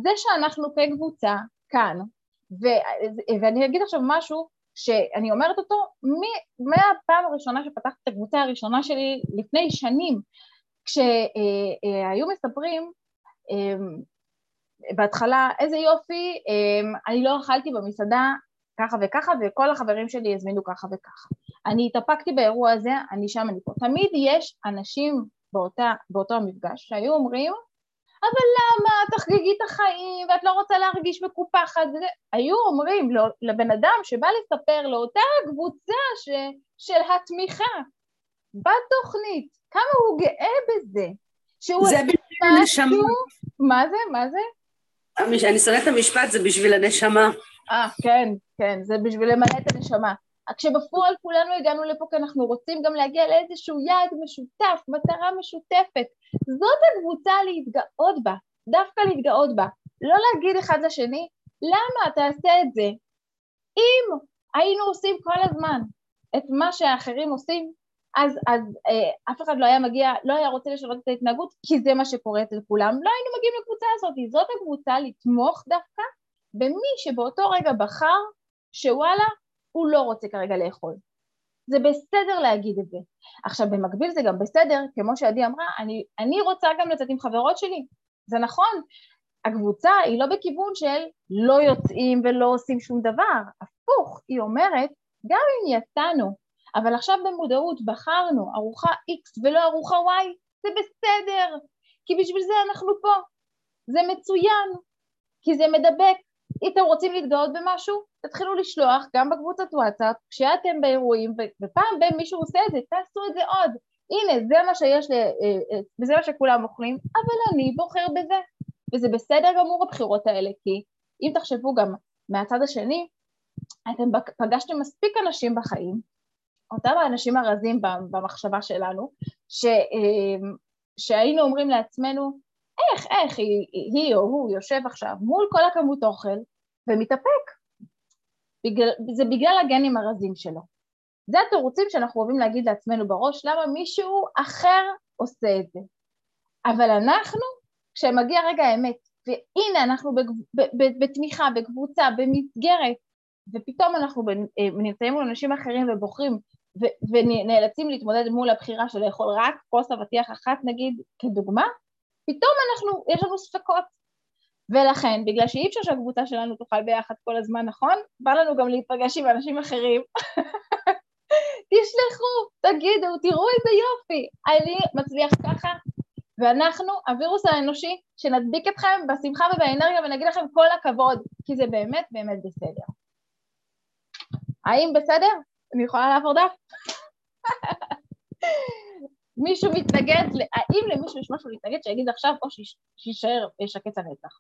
זה שאנחנו כקבוצה כאן, ו, ואני אגיד עכשיו משהו שאני אומרת אותו מהפעם הראשונה שפתחתי את הקבוצה הראשונה שלי לפני שנים, כשהיו מספרים אמ, בהתחלה, איזה יופי, אמ, אני לא אכלתי במסעדה ככה וככה וכל החברים שלי הזמינו ככה וככה. אני התאפקתי באירוע הזה, אני שם, אני פה. תמיד יש אנשים באותה, באותו המפגש שהיו אומרים, אבל למה? תחגגי את החיים, ואת לא רוצה להרגיש מקופחת. היו אומרים לו, לבן אדם שבא לספר לאותה קבוצה ש, של התמיכה בתוכנית, כמה הוא גאה בזה. שהוא זה בשביל הנשמה. מה זה? מה זה? אני שונאת את המשפט, זה בשביל הנשמה. אה, כן, כן, זה בשביל למלא את הנשמה. כשבפועל כולנו הגענו לפה כי אנחנו רוצים גם להגיע לאיזשהו יעד משותף, מטרה משותפת. זאת הקבוצה להתגאות בה, דווקא להתגאות בה. לא להגיד אחד לשני, למה תעשה את זה? אם היינו עושים כל הזמן את מה שהאחרים עושים, אז, אז אה, אף אחד לא היה מגיע, לא היה רוצה לשנות את ההתנהגות, כי זה מה שקורה אצל כולם, לא היינו מגיעים לקבוצה הזאת. זאת הקבוצה לתמוך דווקא במי שבאותו רגע בחר שוואלה, הוא לא רוצה כרגע לאכול. זה בסדר להגיד את זה. עכשיו, במקביל זה גם בסדר, כמו שעדי אמרה, אני, אני רוצה גם לצאת עם חברות שלי. זה נכון, הקבוצה היא לא בכיוון של לא יוצאים ולא עושים שום דבר, הפוך, היא אומרת, גם אם יצאנו, אבל עכשיו במודעות בחרנו ארוחה X ולא ארוחה Y, זה בסדר, כי בשביל זה אנחנו פה. זה מצוין, כי זה מדבק, אם אתם רוצים להתגאות במשהו, תתחילו לשלוח גם בקבוצת וואטסאפ, כשאתם באירועים, ופעם בין מישהו עושה את זה, תעשו את זה עוד. הנה, זה מה שיש. אה, אה, וזה מה שכולם אוכלים, אבל אני בוחר בזה. וזה בסדר גמור הבחירות האלה, כי אם תחשבו גם מהצד השני, אתם פגשתם מספיק אנשים בחיים, אותם האנשים הרזים במחשבה שלנו, ש, אה, שהיינו אומרים לעצמנו, איך, איך היא, היא או הוא יושב עכשיו מול כל הכמות אוכל ומתאפק. בגלל, זה בגלל הגנים הרזים שלו. זה התירוצים שאנחנו אוהבים להגיד לעצמנו בראש, למה מישהו אחר עושה את זה. אבל אנחנו, כשמגיע רגע האמת, והנה אנחנו בתמיכה, בקבוצה, במסגרת, ופתאום אנחנו אה, נמצאים מול אנשים אחרים ובוחרים ונאלצים להתמודד מול הבחירה של לאכול רק כוס אבטיח אחת נגיד כדוגמה, פתאום אנחנו, יש לנו ספקות. ולכן, בגלל שאי אפשר שהקבוצה שלנו תאכל ביחד כל הזמן, נכון? בא לנו גם להיפגש עם אנשים אחרים. תשלחו, תגידו, תראו איזה יופי, אני מצליח ככה, ואנחנו, הווירוס האנושי, שנדביק אתכם בשמחה ובאנרגיה ונגיד לכם כל הכבוד, כי זה באמת באמת בסדר. האם בסדר? אני יכולה לעבור דף? מישהו מתנגד, האם למישהו יש משהו להתנגד שיגיד עכשיו או שיישאר שקט הנצח?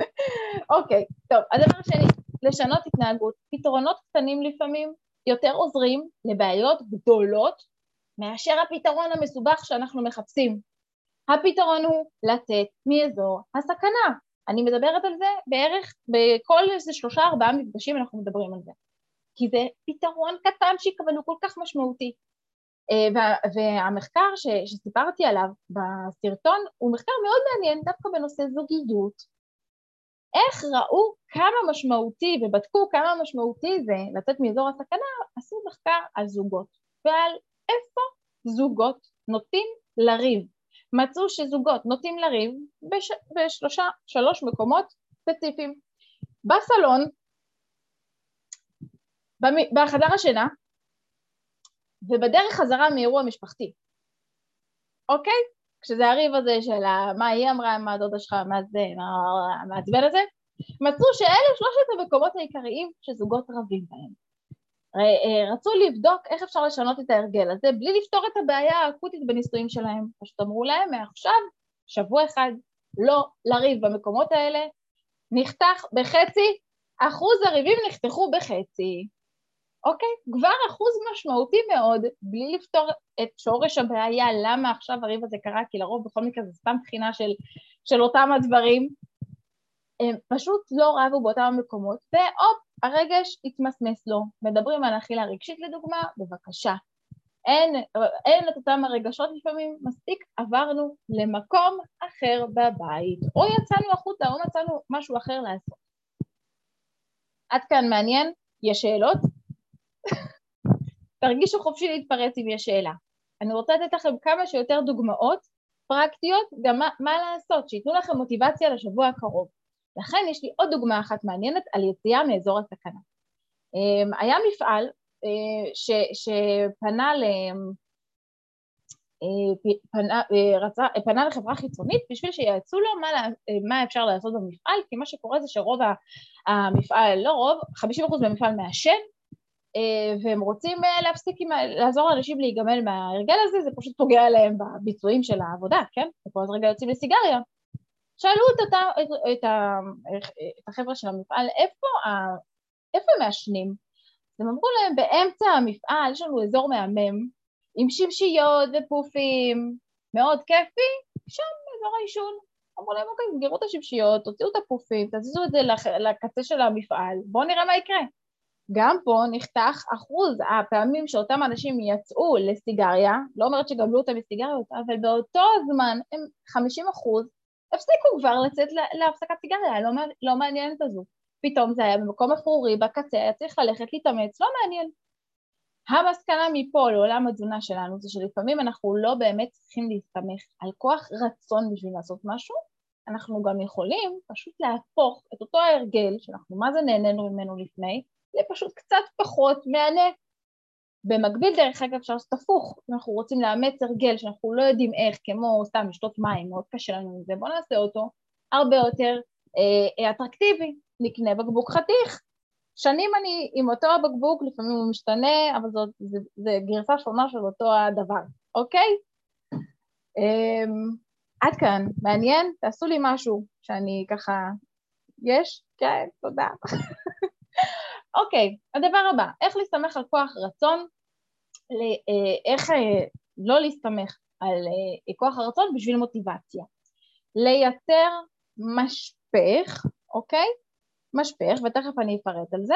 אוקיי, טוב, הדבר השני, לשנות התנהגות. פתרונות קטנים לפעמים יותר עוזרים לבעיות גדולות מאשר הפתרון המסובך שאנחנו מחפשים. הפתרון הוא לצאת מאזור הסכנה. אני מדברת על זה בערך בכל איזה שלושה ארבעה מפגשים אנחנו מדברים על זה. כי זה פתרון קטנצ'יק אבל הוא כל כך משמעותי. אה, והמחקר שסיפרתי עליו בסרטון הוא מחקר מאוד מעניין דווקא בנושא זוגיות. איך ראו כמה משמעותי ובדקו כמה משמעותי זה לצאת מאזור הסכנה, עשו מחקר על זוגות ועל איפה זוגות נוטים לריב. מצאו שזוגות נוטים לריב בש... בשלושה, שלוש מקומות ספציפיים. בסלון, בחדר השינה, ובדרך חזרה מאירוע משפחתי, אוקיי? כשזה הריב הזה של מה היא אמרה, מה הדודה שלך, מה זה, מה המעצבן הזה, מצאו שאלה שלושת המקומות העיקריים שזוגות רבים בהם. אה, רצו לבדוק איך אפשר לשנות את ההרגל הזה בלי לפתור את הבעיה האקוטית בנישואים שלהם. פשוט אמרו להם מעכשיו, שבוע אחד, לא לריב במקומות האלה, נחתך בחצי, אחוז הריבים נחתכו בחצי. אוקיי? כבר אחוז משמעותי מאוד, בלי לפתור את שורש הבעיה, למה עכשיו הריב הזה קרה, כי לרוב בכל מקרה זה סתם בחינה של, של אותם הדברים, הם פשוט לא רבו באותם המקומות, והופ, הרגש התמסמס לו. מדברים על אכילה רגשית לדוגמה, בבקשה. אין, אין את אותם הרגשות לפעמים, מספיק עברנו למקום אחר בבית, או יצאנו החוצה או מצאנו משהו אחר לעשות. עד כאן מעניין? יש שאלות? תרגישו חופשי להתפרץ אם יש שאלה. אני רוצה לתת לכם כמה שיותר דוגמאות פרקטיות, גם מה, מה לעשות, שייתנו לכם מוטיבציה לשבוע הקרוב. לכן יש לי עוד דוגמה אחת מעניינת על יציאה מאזור הסכנה. אמ, היה מפעל אה, ש, שפנה ל... פנה, רצה, פנה לחברה חיצונית בשביל שיעצו לו מה, מה אפשר לעשות במפעל, כי מה שקורה זה שרוב המפעל, לא רוב, 50% במפעל מעשן, והם רוצים להפסיק, עם, לעזור לאנשים להיגמל מההרגל הזה, זה פשוט פוגע להם בביצועים של העבודה, כן? אז רגע יוצאים לסיגריה. שאלו את, אותה, את, את, את החבר'ה של המפעל, איפה, איפה הם מעשנים? הם אמרו להם, באמצע המפעל יש לנו אזור מהמם, עם שמשיות ופופים, מאוד כיפי, שם אזור העישון. אמרו להם, אוקיי, סגרו את השמשיות, תוציאו את הפופים, תזיזו את זה לקצה של המפעל, בואו נראה מה יקרה. גם פה נחתך אחוז הפעמים שאותם אנשים יצאו לסיגריה, לא אומרת שגמלו אותם מסיגריות, אבל באותו זמן הם 50 אחוז הפסיקו כבר לצאת להפסקת סיגריה, לא, לא מעניינת הזו. פתאום זה היה במקום אפרורי, בקצה, היה צריך ללכת להתאמץ, לא מעניין. המסקנה מפה לעולם התזונה שלנו זה שלפעמים אנחנו לא באמת צריכים להסתמך על כוח רצון בשביל לעשות משהו, אנחנו גם יכולים פשוט להפוך את אותו ההרגל שאנחנו מה זה נהנינו ממנו לפני, לפשוט קצת פחות מהנה. במקביל דרך אגב אפשר לעשות הפוך, אם אנחנו רוצים לאמץ הרגל שאנחנו לא יודעים איך, כמו סתם לשתות מים, מאוד קשה לנו עם זה, בואו נעשה אותו הרבה יותר אה, אטרקטיבי, נקנה בקבוק חתיך, שנים אני עם אותו הבקבוק, לפעמים הוא משתנה, אבל זאת, זה, זה גרסה שונה של אותו הדבר, אוקיי? Um, עד כאן, מעניין? תעשו לי משהו שאני ככה... יש? כן, תודה. אוקיי, הדבר הבא, איך להסתמך על כוח רצון, אה, איך אה, לא להסתמך על אה, כוח הרצון בשביל מוטיבציה. לייצר משפך, אוקיי? משפך, ותכף אני אפרט על זה,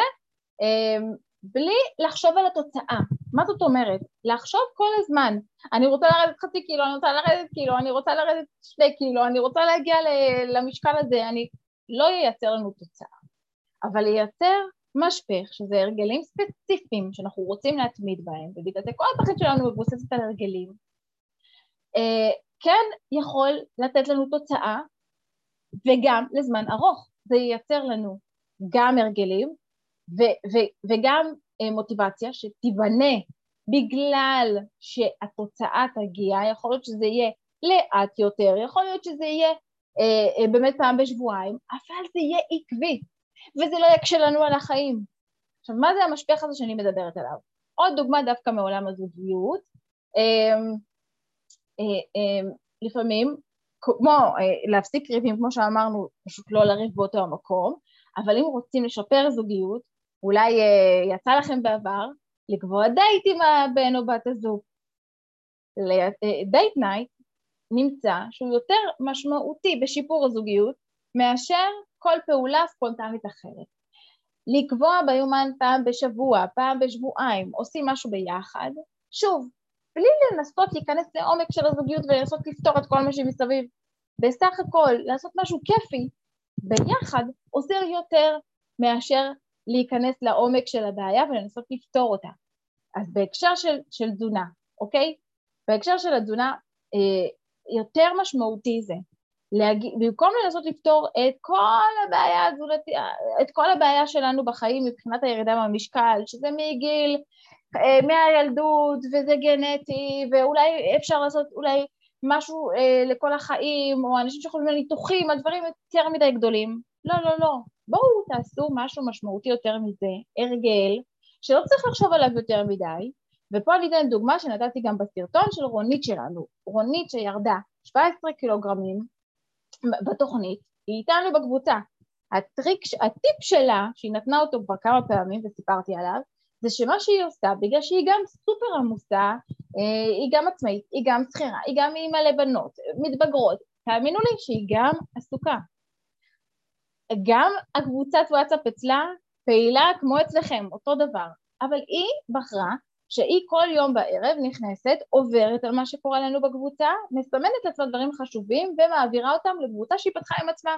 בלי לחשוב על התוצאה. מה זאת אומרת? לחשוב כל הזמן, אני רוצה לרדת חצי קילו, אני רוצה לרדת קילו, אני רוצה לרדת שתי קילו, אני רוצה להגיע למשקל הזה, אני... לא ייצר לנו תוצאה, אבל ייצר משפך, שזה הרגלים ספציפיים שאנחנו רוצים להתמיד בהם, ובגלל זה כל התכלית שלנו מבוססת על הרגלים, אה, כן יכול לתת לנו תוצאה וגם לזמן ארוך. זה ייצר לנו גם הרגלים ו- ו- וגם אה, מוטיבציה שתיבנה בגלל שהתוצאה תגיע, יכול להיות שזה יהיה לאט יותר, יכול להיות שזה יהיה אה, אה, באמת פעם בשבועיים, אבל זה יהיה עקבי וזה לא יקשה לנו על החיים. עכשיו, מה זה המשפך הזה שאני מדברת עליו? עוד דוגמה דווקא מעולם הזוגיות, אה, אה, אה, לפעמים כמו אה, להפסיק ריבים, כמו שאמרנו, פשוט לא לריב באותו המקום, אבל אם רוצים לשפר זוגיות, אולי יצא לכם בעבר לקבוע דייט עם הבן או בת הזוג. date night נמצא שהוא יותר משמעותי בשיפור הזוגיות מאשר כל פעולה ספונטנית אחרת. לקבוע ביומן פעם בשבוע, פעם בשבועיים, עושים משהו ביחד, שוב, בלי לנסות להיכנס לעומק של הזוגיות ולנסות לפתור את כל מה שמסביב. בסך הכל, לעשות משהו כיפי ביחד עוזר יותר מאשר להיכנס לעומק של הבעיה ולנסות לפתור אותה. אז בהקשר של, של תזונה, אוקיי? בהקשר של התזונה, אה, יותר משמעותי זה, להגיע, במקום לנסות לפתור את כל הבעיה התזונתית, את כל הבעיה שלנו בחיים מבחינת הירידה במשקל, שזה מגיל, אה, מהילדות, וזה גנטי, ואולי אפשר לעשות אולי משהו אה, לכל החיים, או אנשים שיכולים לניתוחים, הדברים יותר מדי גדולים. לא, לא, לא. בואו תעשו משהו משמעותי יותר מזה, הרגל, שלא צריך לחשוב עליו יותר מדי, ופה אני אתן דוגמה שנתתי גם בסרטון של רונית שלנו, רונית שירדה 17 קילוגרמים בתוכנית, היא איתנו בקבוצה. הטריק, הטיפ שלה, שהיא נתנה אותו כבר כמה פעמים וסיפרתי עליו, זה שמה שהיא עושה, בגלל שהיא גם סופר עמוסה, אה, היא גם עצמאית, היא גם שכירה, היא גם אימא לבנות, מתבגרות, תאמינו לי שהיא גם עסוקה. גם הקבוצת וואטסאפ אצלה פעילה כמו אצלכם, אותו דבר, אבל היא בחרה שהיא כל יום בערב נכנסת, עוברת על מה שקורה לנו בקבוצה, מסמנת לעצמה דברים חשובים ומעבירה אותם לקבוצה שהיא פתחה עם עצמה.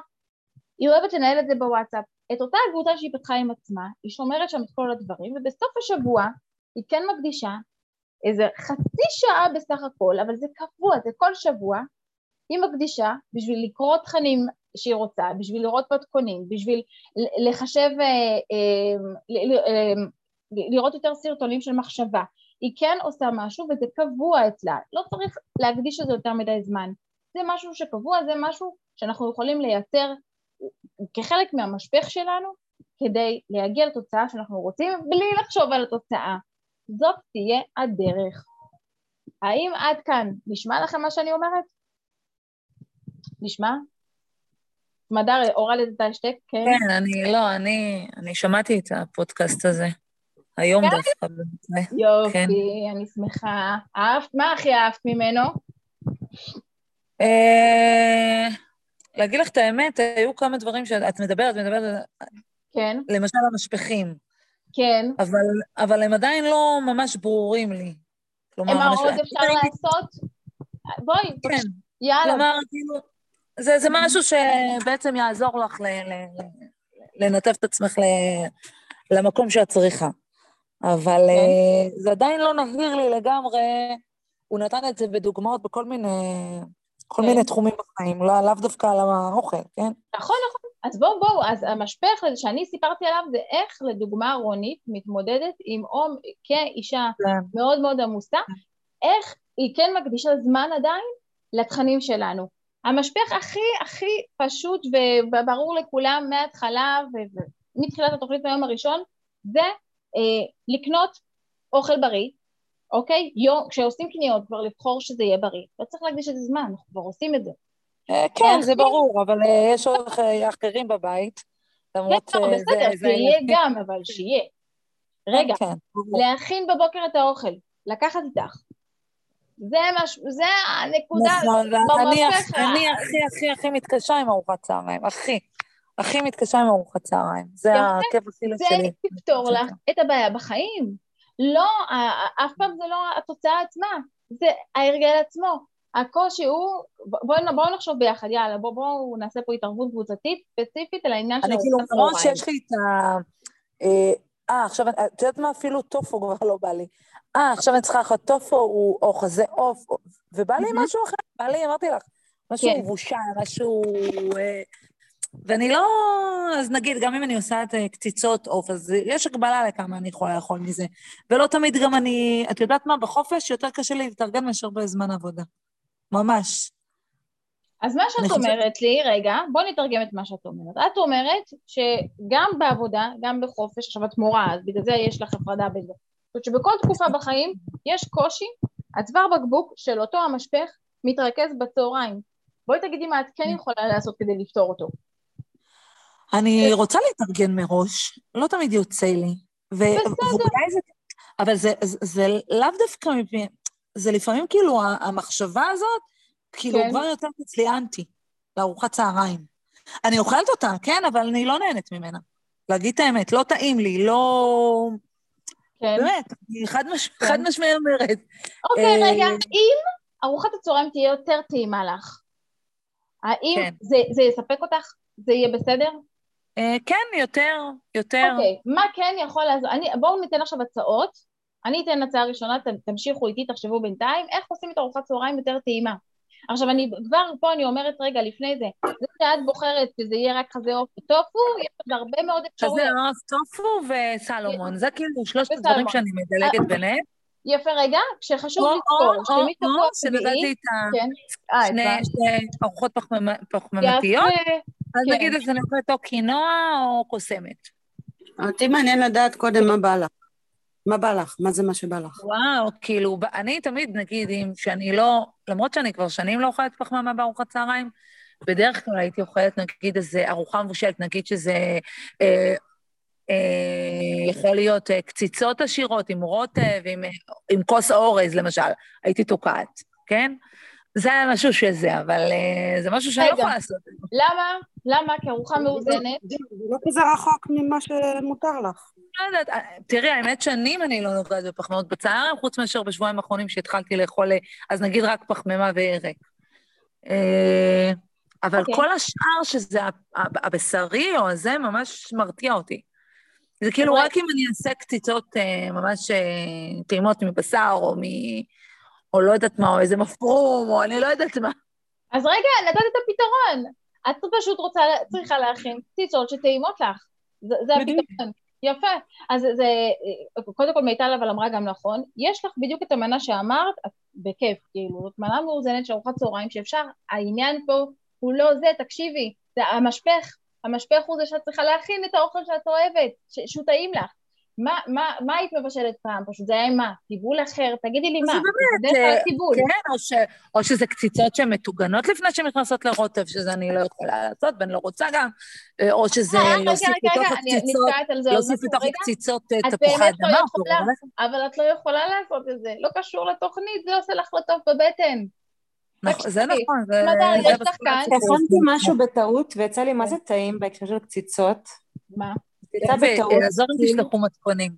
היא אוהבת לנהל את זה בוואטסאפ. את אותה קבוצה שהיא פתחה עם עצמה, היא שומרת שם את כל הדברים, ובסוף השבוע היא כן מקדישה איזה חצי שעה בסך הכל, אבל זה קבוע, זה כל שבוע, היא מקדישה בשביל לקרוא תכנים שהיא רוצה, בשביל לראות מתכונים, בשביל לחשב, אה, אה, לראות יותר סרטונים של מחשבה, היא כן עושה משהו וזה קבוע אצלה, לא צריך להקדיש לזה יותר מדי זמן. זה משהו שקבוע, זה משהו שאנחנו יכולים לייצר כחלק מהמשפך שלנו כדי להגיע לתוצאה שאנחנו רוצים בלי לחשוב על התוצאה. זאת תהיה הדרך. האם עד כאן נשמע לכם מה שאני אומרת? נשמע? מדר, הורדת את ההשתק? כן. כן, אני, לא, אני, אני שמעתי את הפודקאסט הזה. היום כן? דווקא. יופי, כן. אני שמחה. אהבת? מה הכי אהבת ממנו? אה, להגיד לך את האמת, היו כמה דברים שאת מדברת, מדברת... כן. למשל המשפכים. כן. אבל, אבל הם עדיין לא ממש ברורים לי. כלומר, מה עוד אפשר לעשות? בואי, כן. יאללה. כלומר, כאילו, זה, זה משהו שבעצם יעזור לך ל, ל, לנתב את עצמך ל, למקום שאת צריכה. אבל כן. uh, זה עדיין לא נהיר לי לגמרי, הוא נתן את זה בדוגמאות בכל מיני, כל כן. מיני תחומים בחיים, לא, לאו דווקא על האוכל, כן? נכון, נכון. אז בואו, בואו, אז המשפך שאני סיפרתי עליו זה איך לדוגמה רונית מתמודדת עם אום כאישה כן. מאוד מאוד עמוסה, איך היא כן מקדישה זמן עדיין לתכנים שלנו. המשפך הכי הכי פשוט וברור לכולם מההתחלה ומתחילת התוכנית מהיום הראשון זה אה, לקנות אוכל בריא, אוקיי? יום, כשעושים קניות כבר לבחור שזה יהיה בריא. לא צריך להקדיש לזה זמן, אנחנו כבר עושים את זה. אה, כן, זה ברור, אבל אה, יש עוד אחרים בבית, למרות שזה... בסדר, שיהיה גם, אבל שיהיה. רגע, כן, להכין בבוקר את האוכל, לקחת איתך. זה מש... זה הנקודה נכון, אני הכי הכי הכי מתקשה עם ארוחת צהריים, הכי. הכי מתקשה עם ארוחת צהריים. זה הכיף הכי שלי. זה יפתור לך את הבעיה בחיים. לא, אף פעם זה לא התוצאה עצמה, זה ההרגל עצמו. הקושי הוא, בואו בוא נחשוב ביחד, יאללה, בואו בוא נעשה פה התערבות קבוצתית ספציפית על העניין של. אני כאילו, למרות שיש לי את ה... אה, אה עכשיו, את יודעת מה? אפילו טופו כבר לא בא לי. אה, עכשיו אני צריכה לאכול טופו או חזה עוף, ובא לי משהו אחר, בא לי, אמרתי לך, משהו כן. מבושל, משהו... ואני לא... אז נגיד, גם אם אני עושה את אה, קציצות עוף, אז יש הגבלה לכמה אני יכולה לאכול מזה. ולא תמיד גם אני... את יודעת מה? בחופש יותר קשה לי להתארגן מאשר בזמן עבודה. ממש. אז מה שאת אומרת חושב... לי, רגע, בואי נתרגם את מה שאת אומרת. את אומרת שגם בעבודה, גם בחופש, עכשיו את מורה, אז בגלל זה יש לך הפרדה בזה. זאת אומרת שבכל תקופה בחיים יש קושי, הצוואר בקבוק של אותו המשפך מתרכז בצהריים. בואי תגידי מה את כן יכולה לעשות כדי לפתור אותו. אני רוצה להתארגן מראש, לא תמיד יוצא לי. ו- בסדר. זה, אבל זה, זה, זה לאו דווקא, זה לפעמים כאילו המחשבה הזאת, כאילו כן. כבר יותר אצלי אנטי, לארוחת צהריים. אני אוכלת אותה, כן, אבל אני לא נהנית ממנה. להגיד את האמת, לא טעים לי, לא... כן. באמת, אני חד, מש... כן. חד משמעי אומרת. אוקיי, אה... רגע, אם ארוחת הצהריים תהיה יותר טעימה לך, האם כן. זה, זה יספק אותך? זה יהיה בסדר? אה, כן, יותר, יותר. אוקיי, מה כן יכול לעזור? בואו ניתן עכשיו הצעות. אני אתן הצעה ראשונה, תמשיכו איתי, תחשבו בינתיים, איך עושים את ארוחת צהריים יותר טעימה. עכשיו, אני כבר פה אני אומרת רגע לפני זה, זה שאת בוחרת שזה יהיה רק חזה עוף וטופו, יש עוד הרבה מאוד אפשרויות. חזה עוף, טופו וסלומון, זה כאילו שלושת הדברים שאני מדלגת ביניהם. יפה, רגע, כשחשוב לזכור, שמי תבוא שנתתי את אה, שני ארוחות פחמימתיות, אז כן. נגיד אז אני אוכלת או קינוע או קוסמת. אותי מעניין לדעת קודם מה בא לך. מה בא לך? מה זה מה שבא לך? וואו, כאילו, אני תמיד, נגיד, אם שאני לא, למרות שאני כבר שנים לא אוכלת פחמימה בארוחת צהריים, בדרך כלל הייתי אוכלת, נגיד, איזה ארוחה מבושלת, נגיד שזה אה, אה, יכול להיות אה, קציצות עשירות עם רוטב, עם, אה, עם כוס אורז, למשל, הייתי תוקעת, כן? זה היה משהו שזה, אבל uh, זה משהו שאני לא יכולה לעשות. למה? למה? כי ארוחה מאוזנת. זה לא כזה רחוק ממה שמותר לך. לא יודעת, אה, תראי, האמת שנים אני לא נוגעת בפחמימות בצהריים, חוץ מאשר בשבועיים האחרונים שהתחלתי לאכול, אה, אז נגיד רק פחמימה וירק. אבל אוקיי. כל השאר, שזה הבשרי או הזה, ממש מרתיע אותי. זה כאילו רק אם אני אעשה קציצות ממש טעימות מבשר או מ... או לא יודעת מה, או איזה מפרום, או אני לא יודעת מה. אז רגע, נתת את הפתרון. את פשוט רוצה, צריכה להכין קציצות שטעימות לך. זה, זה הפתרון. יפה. אז זה, קודם כל מיטל אבל אמרה גם נכון, יש לך בדיוק את המנה שאמרת, בכיף, כאילו, זאת מנה מאוזנת של ארוחת צהריים שאפשר, העניין פה הוא לא זה, תקשיבי, זה המשפך, המשפך הוא זה שאת צריכה להכין את האוכל שאת אוהבת, שהוא טעים לך. מה, מה, מה היית מבשלת פעם? פשוט זה היה עם מה? טיבול אחר? תגידי לי מה. זה באמת, אה, כן, או, ש, או שזה קציצות שהן מטוגנות לפני שהן נכנסות לרוטב, שזה אני לא יכולה לעשות ואני לא רוצה גם, אה, או שזה להוסיף בתוך הקציצות, להוסיף בתוך הקציצות אה, תפוחי אדמה. אבל את לא יכולה לעשות את זה, לא קשור לתוכנית, זה עושה לך לא טוב בבטן. נכון, זה נכון, זה... הכנתי משהו בטעות ויצא לי מה זה טעים בהקשר של קציצות. מה? עזוב אם תשלחו מתכונים.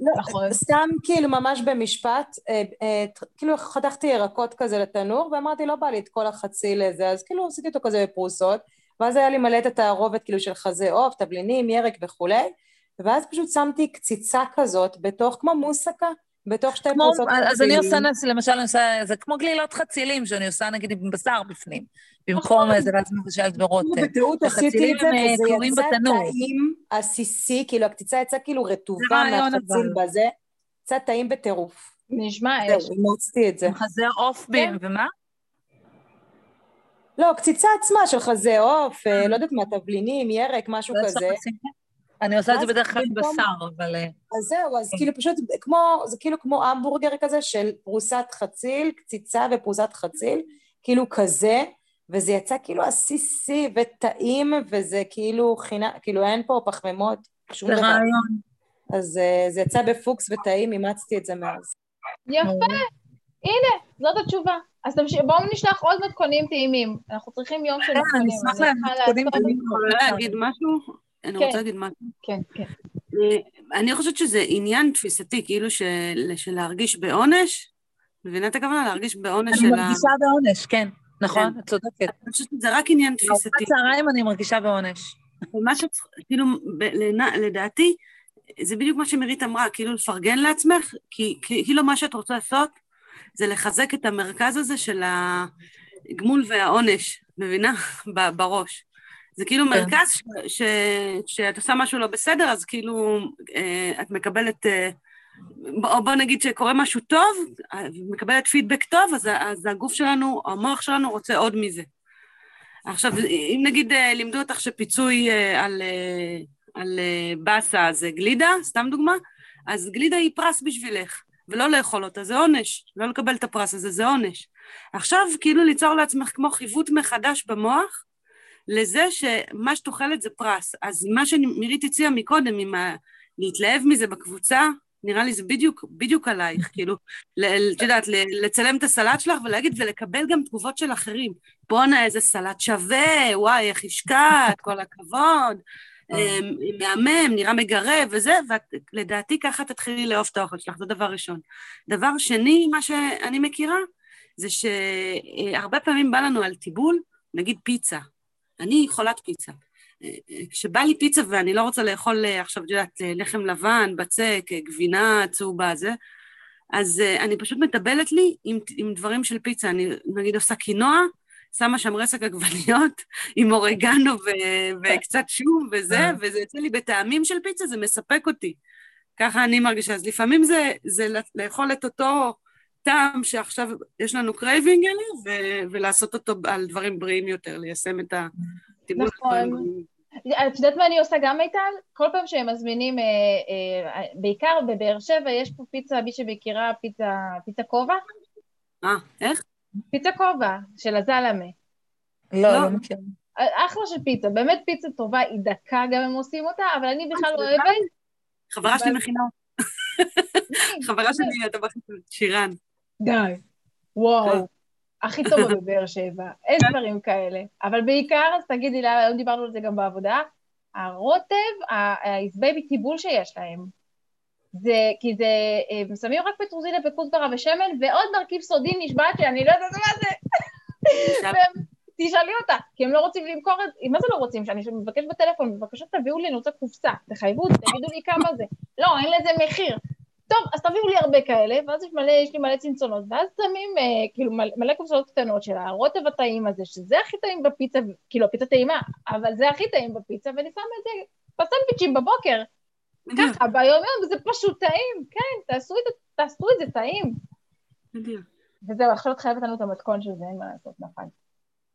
לא, נכון. סתם כאילו ממש במשפט, אה, אה, כאילו חתכתי ירקות כזה לתנור ואמרתי לא בא לי את כל החצי לזה, אז כאילו עשיתי אותו כזה בפרוסות ואז היה לי מלא את התערובת כאילו של חזה עוף, תבלינים, ירק וכולי ואז פשוט שמתי קציצה כזאת בתוך כמו מוסקה בתוך שתי פרוסות חצילים. אז אני עושה, למשל, אני עושה, זה כמו גלילות חצילים שאני עושה נגיד עם בשר בפנים, במקום איזה ואז מבשלת ברוטב. בטעות עשיתי את זה, וזה יצא טעים עסיסי, כאילו הקציצה יצאה כאילו רטובה מהחציל בזה, יצא טעים בטירוף. נשמע אש. זהו, אימוצתי את זה. חזה עוף בים, כן. ומה? לא, קציצה עצמה של חזה עוף, אה, לא יודעת מה, תבלינים, ירק, משהו כזה. אני עושה את זה בדרך כלל עם בשר, אבל... אה, אז זהו, אז כאילו פשוט כמו, זה כאילו כמו המבורגר כזה של פרוסת חציל, קציצה ופרוסת חציל, כאילו כזה, וזה יצא כאילו עסיסי וטעים, וזה כאילו חינה, כאילו אין פה פחמימות, שום דבר. זה רעיון. אז אה, זה יצא בפוקס וטעים, אימצתי את זה מאז. יפה, הנה, זאת התשובה. אז בואו נשלח עוד מתכונים טעימים. אנחנו צריכים יום של מתכונים. כן, אני אשמח למתכונים טעימים. אני יכולה להגיד משהו? אני כן, רוצה להגיד משהו. כן, כן. אה, אני חושבת שזה עניין תפיסתי, כאילו של, של להרגיש בעונש, מבינה את הכוונה? להרגיש בעונש של ה... אני מרגישה בעונש, כן, נכון, את צודקת. אני חושבת שזה רק עניין תפיסתי. בצהריים אני מרגישה בעונש. ומה שצריך, כאילו, לדעתי, זה בדיוק מה שמירית אמרה, כאילו לפרגן לעצמך, כי כאילו מה שאת רוצה לעשות זה לחזק את המרכז הזה של הגמול והעונש, מבינה? בראש. זה כאילו כן. מרכז שאת עושה משהו לא בסדר, אז כאילו אה, את מקבלת, אה, או בוא נגיד שקורה משהו טוב, מקבלת פידבק טוב, אז, אז הגוף שלנו, המוח שלנו רוצה עוד מזה. עכשיו, אם נגיד אה, לימדו אותך שפיצוי על, על באסה זה גלידה, סתם דוגמה, אז גלידה היא פרס בשבילך, ולא לאכול אותה, זה עונש. לא לקבל את הפרס הזה, זה עונש. עכשיו, כאילו ליצור לעצמך כמו חיווט מחדש במוח, לזה שמה שאת אוכלת זה פרס. אז מה שמירית הציעה מקודם, עם ה... להתלהב מזה בקבוצה, נראה לי זה בדיוק, בדיוק עלייך, כאילו, את יודעת, לצלם את הסלט שלך ולהגיד, ולקבל גם תגובות של אחרים. בואנה, איזה סלט שווה, וואי, איך השקעת, כל הכבוד, אה. אמ, מהמם, נראה מגרה וזה, ולדעתי ככה תתחילי לאהוב את האוכל שלך, זה דבר ראשון. דבר שני, מה שאני מכירה, זה שהרבה פעמים בא לנו על טיבול, נגיד פיצה, אני חולת פיצה. כשבא לי פיצה ואני לא רוצה לאכול אה, עכשיו, את יודעת, אה, לחם לבן, בצק, אה, גבינה צהובה, זה, אז אני פשוט מטבלת לי עם, עם דברים של פיצה. אני נגיד עושה קינוע, שמה שם רסק עגבניות עם אורגנו ו- וקצת שום וזה, וזה יוצא לי בטעמים של פיצה, זה מספק אותי. ככה אני מרגישה. אז לפעמים זה, זה לאכול את אותו טעם שעכשיו יש לנו craving עליו, ו- ולעשות אותו על דברים בריאים יותר, ליישם את הטיבול. נכון. את יודעת מה אני עושה גם, מיטל? כל פעם שהם מזמינים, אה, אה, בעיקר בבאר שבע, יש פה פיצה, מי שמכירה, פיצה, פיצה כובע. אה, איך? פיצה כובע, של הזלמה. לא, לא, לא מכירה. אחלה של פיצה, באמת פיצה טובה, היא דקה גם הם עושים אותה, אבל אני בכלל לא אוהבת. חברה שלי מכינה. חברה שלי, אתה הטבחית שירן. די. וואו. כן. הכי טובה בבאר שבע, אין דברים כאלה. אבל בעיקר, אז תגידי, היום דיברנו על זה גם בעבודה, הרוטב, העזבי טיבול שיש להם. זה, כי זה, הם שמים רק פטרוזיליה וכוסברה ושמן, ועוד מרכיב סודי נשבעת שאני לא יודעת מה זה. תשאלי אותה, כי הם לא רוצים למכור את, מה זה לא רוצים? שאני מבקש בטלפון, בבקשה תביאו לי, אני רוצה קופסה, תחייבו תגידו לי כמה זה. לא, אין לזה מחיר. טוב, אז תביאו לי הרבה כאלה, ואז יש, מלא, יש לי מלא צנצונות, ואז שמים אה, כאילו מלא, מלא קופסאות קטנות של הרוטב הטעים הזה, שזה הכי טעים בפיצה, כאילו הפיצה טעימה, אבל זה הכי טעים בפיצה, ואני שמה את זה בסנדוויצ'ים בבוקר. ככה, ביום-יום זה פשוט טעים, כן, תעשו את, תעשו את זה טעים. בדיוק. וזהו, עכשיו את חייבת לנו את המתכון של זה, אין מה לעשות, נפל.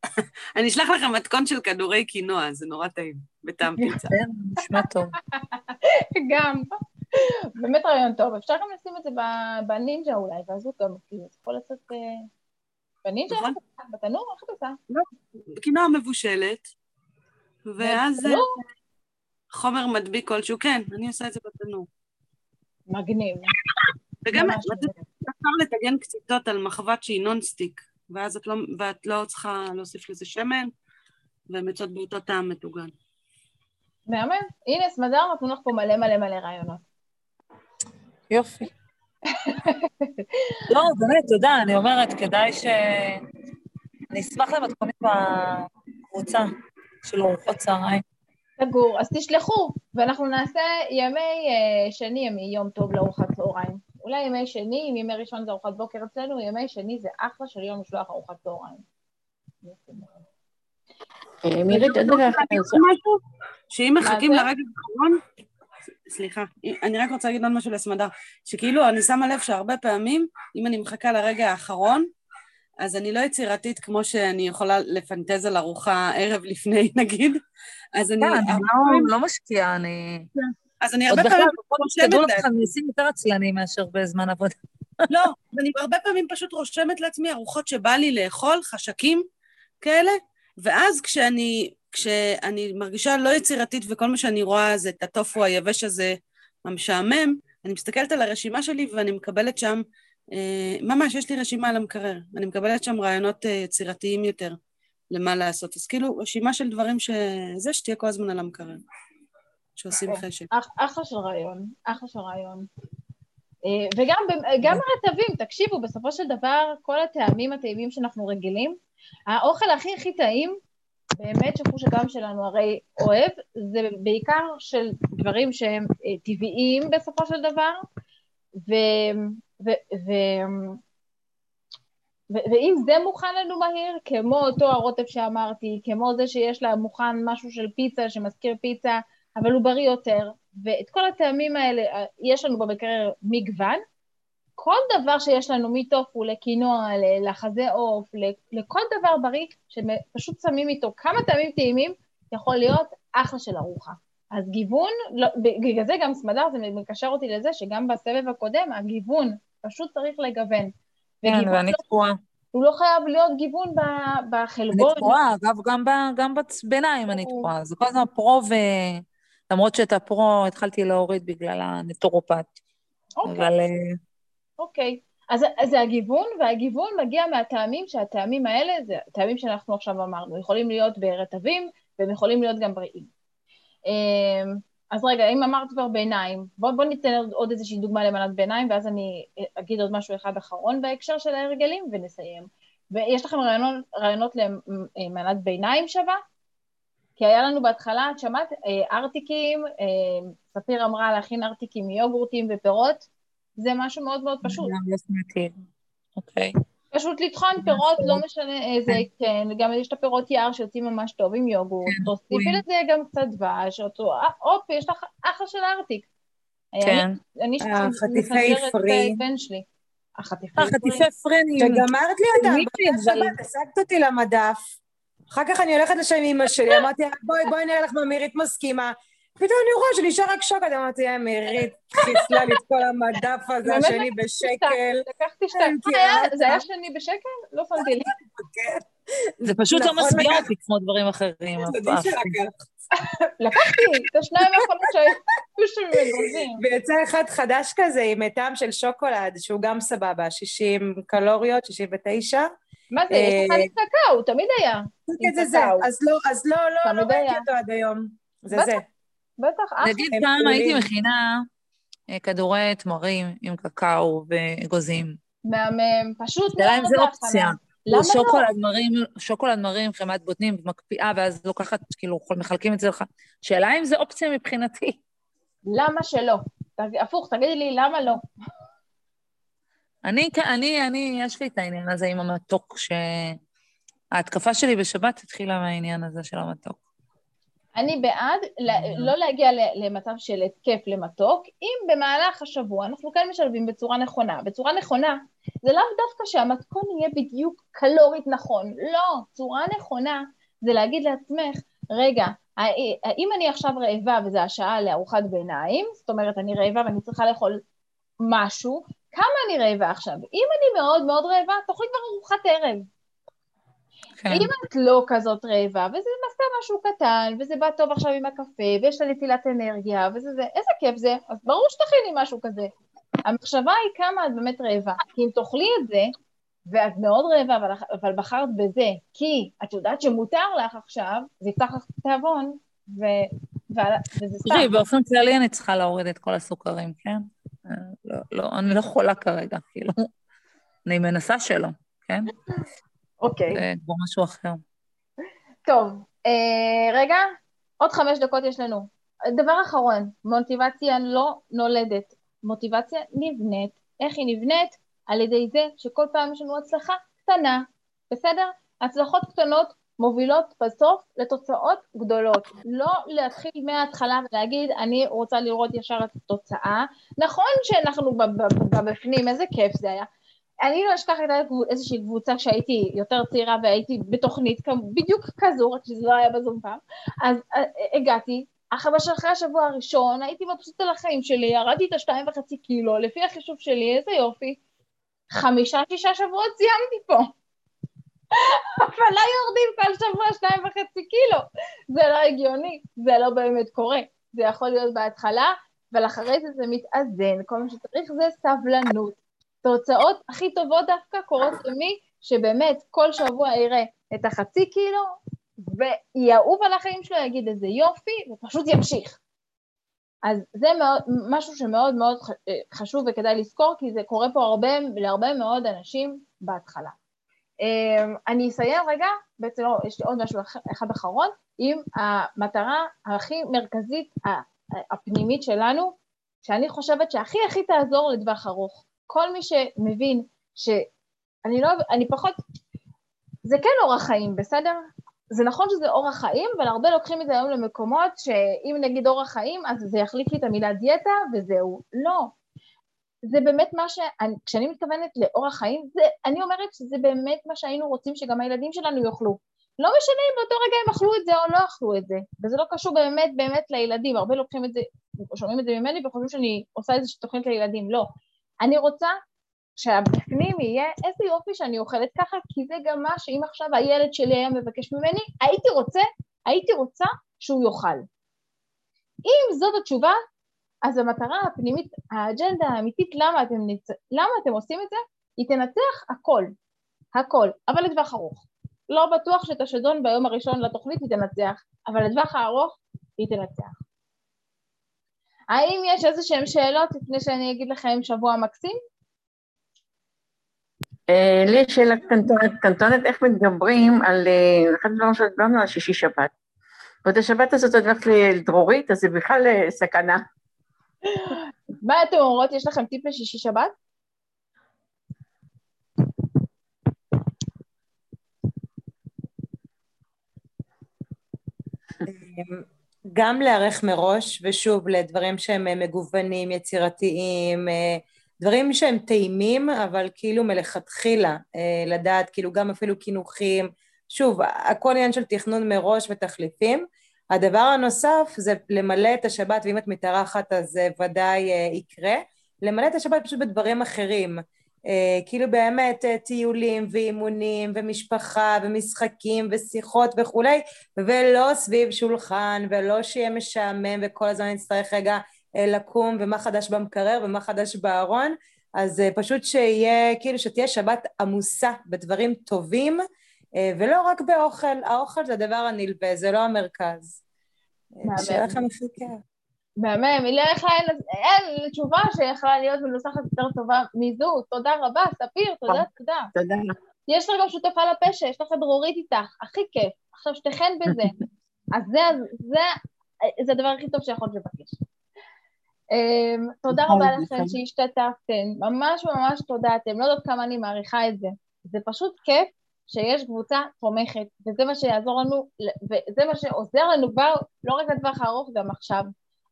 אני אשלח לכם מתכון של כדורי קינוע, זה נורא טעים, בטעם פיצה. נשמע טוב. גם. באמת רעיון טוב. אפשר גם לשים את זה בנינג'ה אולי, ואז הוא גם, כאילו, יכול לצאת... אה, בנינג'ה? בתנור? איך אתה עושה? לא, קינוע מבושלת, ואז חומר מדביק כלשהו, כן, אני עושה את זה בתנור. מגניב. וגם אפשר לטגן קציצות על מחבת שהיא נונסטיק, ואז את לא, ואת לא צריכה להוסיף לזה שמן, והן יוצאות באותו טעם מטוגן. מהמם. הנה, סמדר, נתנו לך פה מלא מלא מלא רעיונות. יופי. לא, באמת, תודה, אני אומרת, כדאי ש... אני אשמח למתכונים בקבוצה של ארוחות צהריים. סגור, אז תשלחו, ואנחנו נעשה ימי אה, שני, ימי יום טוב לארוחת צהריים. אולי ימי שני, אם ימי ראשון זה ארוחת בוקר אצלנו, ימי שני זה אחלה של יום לשלוח ארוחת צהריים. אה, אני רוצה... משהו? שאם מחכים? לרגע האחרון, סליחה, אני רק רוצה להגיד עוד משהו לסמדר, שכאילו אני שמה לב שהרבה פעמים, אם אני מחכה לרגע האחרון, אז אני לא יצירתית כמו שאני יכולה לפנטז על ארוחה ערב לפני, נגיד, אז אני... כן, אני לא- לא משקיעה, אני... אז אני עוד הרבה בכלל, פעמים תדעו רושמת לעצמי, ניסים יותר עצלנים מאשר בזמן עבודה. לא, אני הרבה פעמים פשוט רושמת לעצמי ארוחות שבא לי לאכול, חשקים כאלה, ואז כשאני, כשאני מרגישה לא יצירתית וכל מה שאני רואה זה את הטופו היבש הזה המשעמם, אני מסתכלת על הרשימה שלי ואני מקבלת שם, אה, ממש, יש לי רשימה על המקרר, אני מקבלת שם רעיונות אה, יצירתיים יותר למה לעשות. אז כאילו, רשימה של דברים שזה, שתהיה כל הזמן על המקרר, שעושים. חשק. אח- אחלה של רעיון, אחלה של רעיון. אה, וגם גם הרטבים, תקשיבו, בסופו של דבר, כל הטעמים הטעימים שאנחנו רגילים, האוכל הכי הכי טעים, באמת שחוש הגם שלנו הרי אוהב, זה בעיקר של דברים שהם אה, טבעיים בסופו של דבר, ו... ו, ו ואם זה מוכן לנו מהיר, כמו אותו הרוטב שאמרתי, כמו זה שיש לה מוכן משהו של פיצה שמזכיר פיצה, אבל הוא בריא יותר, ואת כל הטעמים האלה אה, יש לנו במקרר מגוון. כל דבר שיש לנו מטופו לקינוע, לחזה עוף, לכל דבר בריא, שפשוט שמים איתו כמה טעמים טעימים, יכול להיות אחלה של ארוחה. אז גיוון, לא, בגלל זה גם סמדר, זה מקשר אותי לזה שגם בסבב הקודם, הגיוון, פשוט צריך לגוון. כן, ואני לא- תקועה. הוא לא חייב להיות גיוון ב- אני בחלבון. תקועה, אגב, גם ב- גם בביניים אני. תקועה. זה כל הזמן פרו ו... למרות שאת הפרו התחלתי להוריד בגלל הנטורופט. אוקיי. אבל אה, אוקיי. אז, אז זה הגיוון, והגיוון מגיע מהטעמים שהטעמים האלה, זה טעמים שאנחנו עכשיו אמרנו, יכולים להיות ברטבים, והם יכולים להיות גם בריאים. אמ, אז רגע, אם אמרת כבר ביניים, בוא, בוא ניתן עוד, עוד איזושהי דוגמה למנת ביניים, ואז אני אגיד עוד משהו אחד אחרון בהקשר של ההרגלים, ונסיים. ויש לכם רעיונות, רעיונות למנת ביניים שווה? כי היה לנו בהתחלה, את שמעת, אה, ארטיקים, אה, ספיר אמרה להכין ארטיקים מיוגורטים ופירות, זה משהו מאוד מאוד פשוט. לא. אוקיי. פשוט לטחון פירות, לא משנה איזה, כן, גם יש את הפירות יער שיוצאים ממש טוב עם יוגורט, תוסיפי רואים. לזה גם קצת דבש, אה, הופ, יש לך אחלה של ארטיק. כן. אני מסנג'רת פרי. החטיפי חטיפי פרנים. וגמרת לי אותם, מי באותה אבל- שבת, השגת אותי למדף. אחר כך אני הולכת לשם עם אמא שלי, אמרתי לה, בואי, בואי נראה לך מה מירית מסכימה. פתאום אני רואה שנשאר רק שוקולד, אמרתי, אה, מירית חיסלה לי את כל המדף הזה, השני בשקל. לקחתי שתיים. כן, אה, היה- כי זה היה את- שני בשקל? לא שמתי לי. זה פשוט לא נכון, משביע לקחת- אותי כמו דברים אחרים. לקחתי את השניים האחרונות שהיו שם מגוזים. ויצא אחד חדש כזה עם טעם של שוקולד, שהוא גם סבבה, 60 קלוריות, 69. מה זה, יש לך אה, קקאו, תמיד היה. כן, זה זה. אז לא, אז לא, לא, לא ראיתי. אותו עד היום. זה. זה. בטח, אחלה. נגיד פעם הייתי. מכינה אה, כדורי תמרים עם קקאו ואגוזים. מהמם, פשוט אם מאוד זה. אופציה. למה לא? שוקולד מרים, שוקולד מרים, חמת בוטנים, מקפיאה, ואז לוקחת, כאילו, מחלקים את זה לך. שאלה אם זה אופציה מבחינתי. למה שלא? הפוך, תגידי לי למה לא. אני, אני, אני, יש לי את העניין הזה עם המתוק, שההתקפה שלי בשבת התחילה מהעניין הזה של המתוק. אני בעד לא להגיע למצב של התקף למתוק, אם במהלך השבוע אנחנו כן משלבים בצורה נכונה. בצורה נכונה זה לאו דווקא שהמתכון יהיה בדיוק קלורית נכון, לא, צורה נכונה זה להגיד לעצמך, רגע, האם אני עכשיו רעבה וזה השעה לארוחת ביניים, זאת אומרת אני רעבה ואני צריכה לאכול משהו, כמה אני רעבה עכשיו? אם אני מאוד מאוד רעבה, תאכלי כבר ארוחת ערב. כן. אם את לא כזאת רעבה, וזה מסע משהו קטן, וזה בא טוב עכשיו עם הקפה, ויש לה נפילת אנרגיה, וזה זה, איזה כיף זה, אז ברור שתכיני משהו כזה. המחשבה היא כמה את באמת רעבה, כי אם תאכלי את זה, ואת מאוד רעבה, אבל, אבל בחרת בזה, כי את יודעת שמותר לך עכשיו, זה יפתח לך תיאבון, ו... וזה סתם. תראי, באופן כללי אני צריכה להוריד את כל הסוכרים, כן? אה, לא, לא, אני לא חולה כרגע, כאילו. אני מנסה שלא, כן? אוקיי. זה כבר משהו אחר. טוב, אה, רגע, עוד חמש דקות יש לנו. דבר אחרון, מוטיבציה לא נולדת, מוטיבציה נבנית. איך היא נבנית? על ידי זה שכל פעם יש לנו הצלחה קטנה, בסדר? הצלחות קטנות מובילות בסוף לתוצאות גדולות. לא להתחיל מההתחלה ולהגיד, אני רוצה לראות ישר את התוצאה. נכון שאנחנו בפנים, איזה כיף זה היה. אני לא אשכח את איזושהי קבוצה כשהייתי יותר צעירה והייתי בתוכנית בדיוק כזו, רק שזה לא היה בזום פעם, אז אה, הגעתי, אחרי השבוע הראשון הייתי מבסוטה על החיים שלי, ירדתי את השתיים וחצי קילו, לפי החישוב שלי, איזה יופי, חמישה, שישה שבועות סיימתי פה. אבל לא יורדים כל שבוע שתיים וחצי קילו. זה לא הגיוני, זה לא באמת קורה. זה יכול להיות בהתחלה, אבל אחרי זה זה מתאזן, כל מה שצריך זה סבלנות. תוצאות הכי טובות דווקא קורות למי שבאמת כל שבוע יראה את החצי קילו, ויאהוב על החיים שלו, יגיד איזה יופי, ופשוט ימשיך. אז זה מאוד, משהו שמאוד מאוד חשוב וכדאי לזכור, כי זה קורה פה הרבה, להרבה מאוד אנשים בהתחלה. אמ, אני אסיים רגע, בעצם לא, יש לי עוד משהו אחד אחרון, עם המטרה הכי מרכזית הפנימית שלנו, שאני חושבת שהכי הכי תעזור לטווח ארוך. כל מי שמבין שאני לא, אני פחות, זה כן אורח חיים, בסדר? זה נכון שזה אורח חיים, אבל הרבה לוקחים את זה היום למקומות שאם נגיד אורח חיים, אז זה יחליף לי את המילה דיאטה וזהו. לא. זה באמת מה ש... כשאני מתכוונת לאורח חיים, זה, אני אומרת שזה באמת מה שהיינו רוצים שגם הילדים שלנו יאכלו. לא משנה אם באותו רגע הם אכלו את זה או לא אכלו את זה, וזה לא קשור באמת באמת לילדים, הרבה לוקחים את זה, שומעים את זה ממני וחושבים שאני עושה איזושהי תוכנית לילדים, לא. אני רוצה שהבפנים יהיה איזה יופי שאני אוכלת ככה, כי זה גם מה שאם עכשיו הילד שלי היה מבקש ממני, הייתי רוצה, הייתי רוצה שהוא יאכל. אם זאת התשובה, אז המטרה הפנימית, האג'נדה האמיתית, למה אתם, נצ... למה אתם עושים את זה, היא תנצח הכל, הכל, אבל לטווח ארוך. לא בטוח שאת השדון ביום הראשון לתוכנית היא תנצח, אבל לטווח הארוך היא תנצח. האם יש איזה שהן שאלות לפני שאני אגיד לכם שבוע מקסים? אה, לי יש שאלה קטנטונת, קטנטונת, איך מתגברים על, אה, אחד הדברים שדיברנו על שישי שבת. ועוד השבת הזאת עוד הולכת לדרורית, אז זה בכלל אה, סכנה. מה אתם אומרות? יש לכם טיפ לשישי שבת? גם להיערך מראש, ושוב, לדברים שהם מגוונים, יצירתיים, דברים שהם טעימים, אבל כאילו מלכתחילה לדעת, כאילו גם אפילו קינוחים, שוב, הכל עניין של תכנון מראש ותחליפים. הדבר הנוסף זה למלא את השבת, ואם את מתארחת אז ודאי אה, יקרה, למלא את השבת פשוט בדברים אחרים. אה, כאילו באמת אה, טיולים ואימונים ומשפחה ומשחקים ושיחות וכולי, ולא סביב שולחן ולא שיהיה משעמם וכל הזמן נצטרך רגע לקום ומה חדש במקרר ומה חדש בארון, אז פשוט שיהיה, כאילו שתהיה שבת עמוסה בדברים טובים אה, ולא רק באוכל, האוכל זה הדבר הנלווה, זה לא המרכז. שיהיה לכם הכי כיף. מהמם, לא יכלה, אין תשובה שיכולה להיות מנוסחת יותר טובה מזו. תודה רבה, ספיר, תודה, תודה. תודה. יש לך גם שותפה לפשע, יש לך דרורית איתך, הכי כיף. עכשיו שתיכן בזה. אז זה, זה, זה הדבר הכי טוב שיכולת לבקש. אמ, תודה רבה לכם שהשתתפתם, ממש ממש תודה, אתם לא יודעות כמה אני מעריכה את זה. זה פשוט כיף שיש קבוצה תומכת, וזה מה שיעזור לנו, וזה מה שעוזר לנו כבר, לא רק לטווח הארוך, גם עכשיו.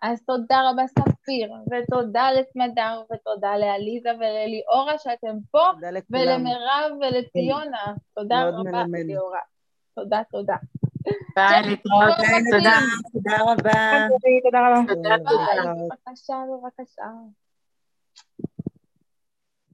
אז תודה רבה ספיר, ותודה לסמדר, ותודה לעליזה ולליאורה שאתם פה, ולמירב ולציונה. תודה רבה, ליאורה. תודה, תודה. ביי, להתראות, תודה. תודה רבה. תודה רבה. בבקשה, בבקשה.